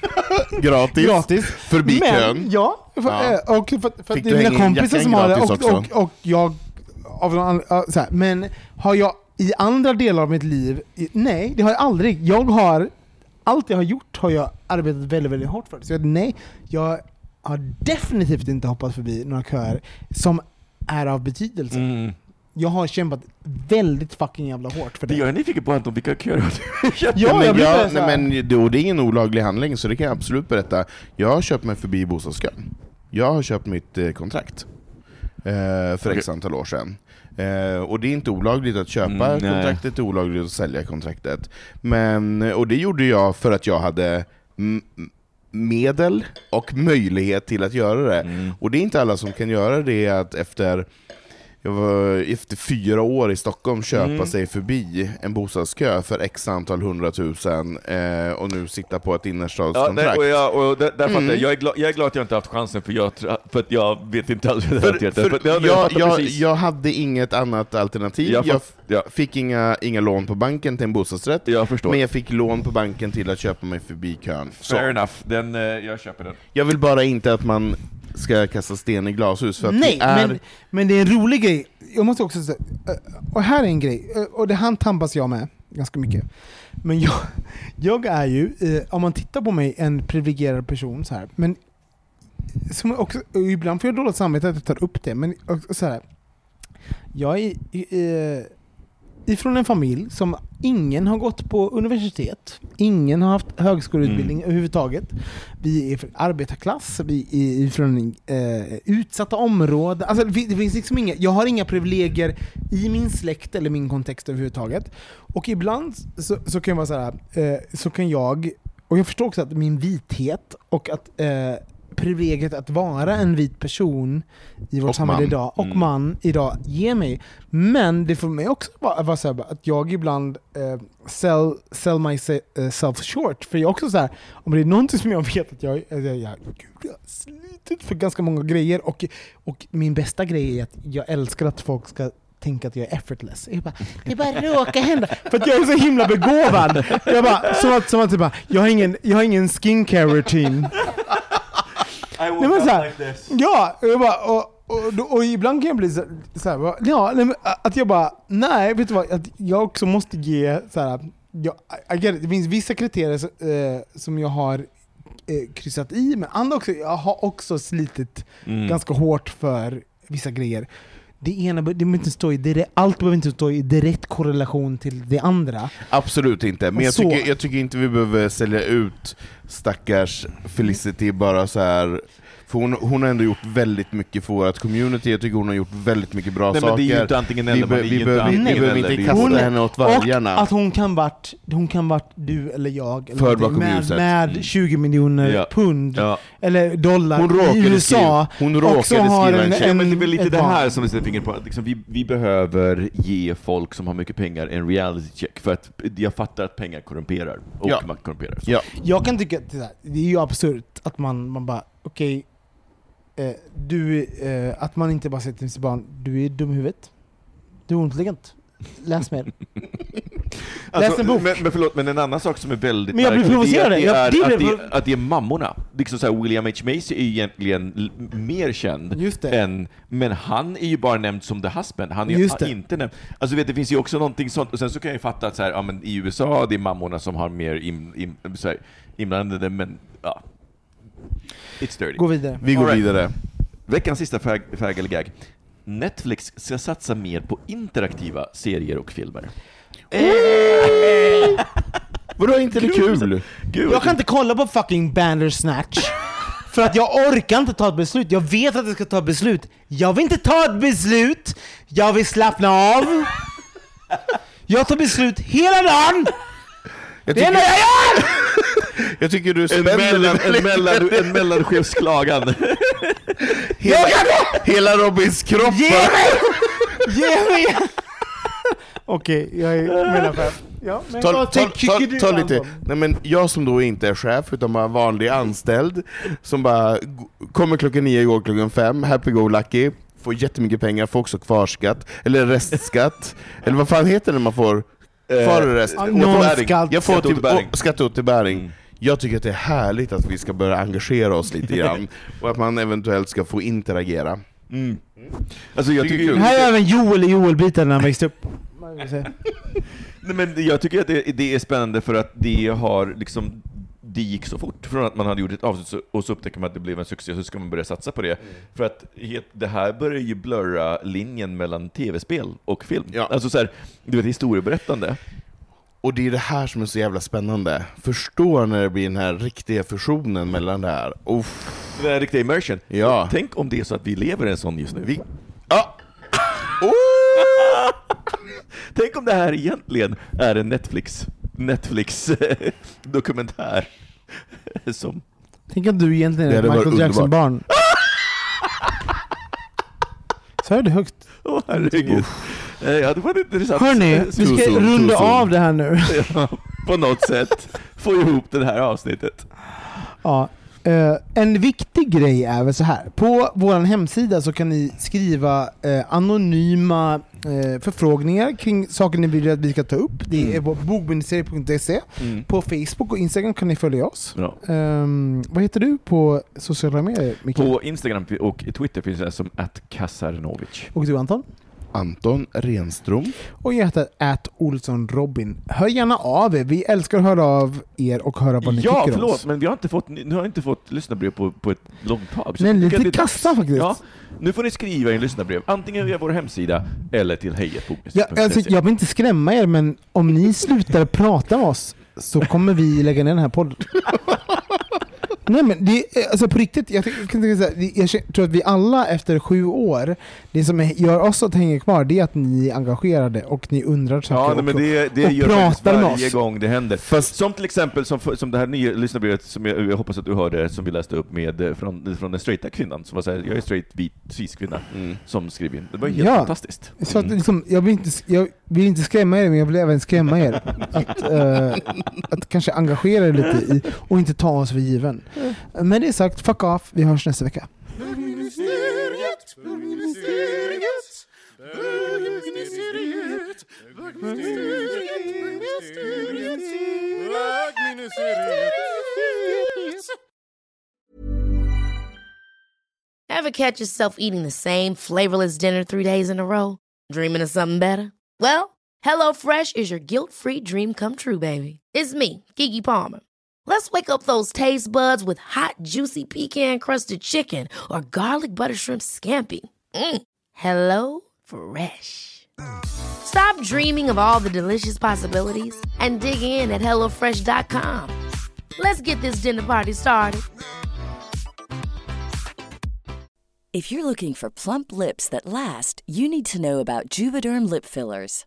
Gratis. gratis. Förbi men, kön. Ja, för, Ja. eh, och för, för att det är mina kompisar som har det och, och, och jag av någon, så här, Men har jag i andra delar av mitt liv, nej det har jag aldrig. Jag har, allt jag har gjort har jag arbetat väldigt, väldigt hårt för. Så jag, nej, jag har definitivt inte hoppat förbi några köer som är av betydelse. Mm. Jag har kämpat väldigt fucking jävla hårt för det. Jag nyfiken på Anton, vilka köer ja, men jag jag, här- nej, men det, och det är ingen olaglig handling, så det kan jag absolut berätta. Jag har köpt mig förbi bostadskön. Jag har köpt mitt eh, kontrakt eh, för x antal år sedan. Eh, och det är inte olagligt att köpa Mm, nej. kontraktet, det är olagligt att sälja kontraktet. Men, och det gjorde jag för att jag hade medel och möjlighet till att göra det. Mm. Och det är inte alla som kan göra det att efter jag var efter fyra år i Stockholm köpa Mm. sig förbi en bostadskö för x antal hundratusen eh, och nu sitta på ett innerstadskontrakt. och jag, och där, där fattar Mm. jag. Jag är, glad, jag är glad att jag inte haft chansen, för jag, för att jag vet inte alls hur det för, för jag, hade inget annat alternativ. Jag Jag, ja. fick inga, inga lån på banken till en bostadsrätt, Jag förstår. men jag fick lån på banken till att köpa mig förbi kön. Så. Fair enough, den, eh, jag köper den. Jag vill bara inte att man ska kasta sten i glashus, för att Nej, är... men, men det är en rolig grej. Jag måste också säga, eh, och här är en grej, eh, och det här tampas jag med ganska mycket. Men jag, jag är ju, eh, om man tittar på mig, en privilegierad person så här. Men som också, ibland får jag dåligt samvete att jag tar upp det, men så här. Jag är ifrån en familj som ingen har gått på universitet, ingen har haft högskoleutbildning Mm. överhuvudtaget. Vi är från arbetarklass, vi är från eh, utsatta områden. Alltså, det fin- det finns liksom inga, jag har inga privilegier i min släkt eller min kontext överhuvudtaget. Och ibland så, så kan jag vara så här, eh, så kan jag, och jag förstår också att min vithet och att eh, privilegiet att vara en vit person i vårt Och samhälle man. idag, och Mm. man idag, ger mig. Men det får mig också vara, vara så här, att jag ibland eh, sell, sell myself short. För jag är också så här, om det är någonting som jag vet att jag, jag, jag, jag, gud, jag har slitit för ganska många grejer, och, och min bästa grej är att jag älskar att folk ska tänka att jag är effortless. Jag bara, det bara råkar hända. För att jag är så himla begåvad. Jag bara, som att, som att typ bara, jag har ingen, jag har ingen skincare routine. I Nej, men så här, Ja, och, jag bara, och, och, och, och ibland kan jag bli så, så här, ja, nej, att jag bara, nej, vet du vad, att jag också måste ge, så här, jag, I get it, det finns vissa kriterier så, eh, som jag har eh, kryssat i, men andra också, jag har också slitit Mm. ganska hårt för vissa grejer. Det ena det inte stå i direkt, allt behöver inte stå i direkt korrelation till det andra. Absolut inte, men jag tycker, jag tycker inte vi behöver sälja ut stackars Felicity bara så här. För hon, hon har ändå gjort väldigt mycket för vårt community, jag tycker hon har gjort väldigt mycket bra Nej, men saker. det är ju inte antingen vi, eller, be, man är vi, behöver, inte vi antingen behöver eller, inte kasta Hon- henne åt Och vargarna. att hon kan vart, hon kan vart du eller jag eller bakom med, ljuset. med Mm. 20 miljoner Ja. pund Ja. eller dollar Hon i råkade USA. skriva, hon råkade skriva en en- check. Ja, men det är väl lite det här som vi sätter fingret på, liksom vi, vi behöver ge folk som har mycket pengar en reality check, för att jag fattar att pengar korrumperar, och Ja. makt korrumperar. Ja. Jag kan tycka att det, där, det är ju absurt att man, man bara, okej, eh, du, eh, att man inte bara säger till sitt barn, du är dum i huvudet. Du är intelligent. Läs mer. Läs en bok. Men, men förlåt, men en annan sak som är väldigt Men jag blir provocerad. Det är, att, det är, att, det, att det är mammorna. Liksom så här, William H. Macy är ju egentligen mer känd, Just det. än, men han är ju bara nämnd som the husband. Han är Just ju det. inte nämnd. Alltså vet, det finns ju också någonting sånt, och sen så kan jag ju fatta att så här, ja, men i USA, det är mammorna som har mer in, in, så här, inblandade, men ja. It's dirty. Gå vidare. Vi går right. vidare. Veckans sista fag, fag eller gag. Netflix ska satsa mer på interaktiva serier och filmer. Vadå, inte det kul? Gud, Jag kan inte kolla på fucking Bandersnatch. För att jag orkar inte ta ett beslut. Jag vet att jag ska ta ett beslut. Jag vill inte ta ett beslut. Jag vill slappna av. Jag tar beslut hela dagen. Jag Det enda tycker, jag gör! jag tycker du en, spänner mellan, dig en, mellan, en mellanchefsklagan. hela, hela Robins kropp. Ge mig! Ge mig! Okej, jag är mellanchef. Ja, men Ta, vad ta, tycker ta, du, ta lite, nej men jag som då inte är chef, utan bara vanlig anställd, som bara kommer klockan nio, går klockan fem, happy go lucky, får jättemycket pengar, får också kvarskatt, eller restskatt, eller vad fan heter det när man får kvar och rest? Ja, Jag får- nollskatt. Jag får Skatteåterbäring. Mm. Jag tycker att det är härligt att vi ska börja engagera oss lite grann, och att man eventuellt ska få interagera. Mm. Alltså jag Tycker. Här är även Joel i Joel-biten när han växte upp. Nej, men jag tycker att det, det är spännande för att det har liksom det gick så fort. Från att man hade gjort ett avsnitt och så upptäcker man att det blev en succé, så ska man börja satsa på det. För att det här börjar ju blurra linjen mellan tv-spel och film. Ja. Alltså så här, du vet, historieberättande. Och det är det här som är så jävla spännande. Förstå när det blir den här riktiga fusionen mellan det här. Uff. Det är riktig immersion. Ja. Tänk om det är så att vi lever i en sån just nu. Vi... Ja. Oh! Tänk om det här egentligen är en Netflix, Netflix dokumentär som... Tänk att du egentligen Det är hade varit Michael Jackson-barn. Sa jag det högt? Åh herregud. Eh, Ja, det var en intressant Hörni, vi ska zone, runda zone. av det här nu. Ja, på något sätt få ihop det här avsnittet. Ja. Eh, en viktig grej är väl så här. På vår hemsida så kan ni skriva eh, anonyma eh, förfrågningar kring saker ni vill att vi ska ta upp. Det är på bogministeriet.se. På Facebook och Instagram kan ni följa oss. Ehm, vad heter du på sociala medier, Micke? På Instagram och Twitter finns det som @kasarnovic. Och du Anton? Anton Renström. Och jag heter att Olsson Robin. Hör gärna av er. Vi älskar att höra av er och höra vad ni Ja, tycker om förlåt, oss. men vi har inte fått, nu har inte fått lyssnarbrev på, på ett långt tag. Men lite kassa faktiskt. Ja, nu får ni skriva in lyssnarbrev, antingen via vår hemsida eller till Ja, hejetbokmästaren.se. alltså, jag vill inte skrämma er, men om ni slutar prata med oss så kommer vi lägga ner den här podden. Nej men det, är- alltså på riktigt, jag, jag, tror att vi alla efter sju år, det som gör oss att hänga kvar det är att ni är engagerade och ni undrar saker Ja, nej, men och, det, det och gör pratar med varje oss. gång det händer. Fast Som till exempel som, som det här nya lyssnarbrevet som jag, jag hoppas att du hörde, som vi läste upp med, eh, från, från den straighta kvinnan, som var såhär, jag är straight, vit, cis-kvinna, Mm. som skrev in. Det var helt Ja. fantastiskt. Så att, liksom, jag, vill inte, jag vill inte skrämma er, men jag vill även skrämma er. Att, eh, att kanske engagera er lite i, och inte ta oss för given. Eh, Men det är sagt, fuck off, vi hörs nästa vecka. Ever catch yourself eating the same flavorless dinner three days in a row? Dreaming of something better? Well, HelloFresh is your guilt-free dream come true, baby. It's me, Kiki Palmer. Let's wake up those taste buds with hot, juicy pecan-crusted chicken or garlic butter shrimp scampi. Mm. Hello Fresh. Stop dreaming of all the delicious possibilities and dig in at HelloFresh.com. Let's get this dinner party started. If you're looking for plump lips that last, you need to know about Juvederm lip fillers.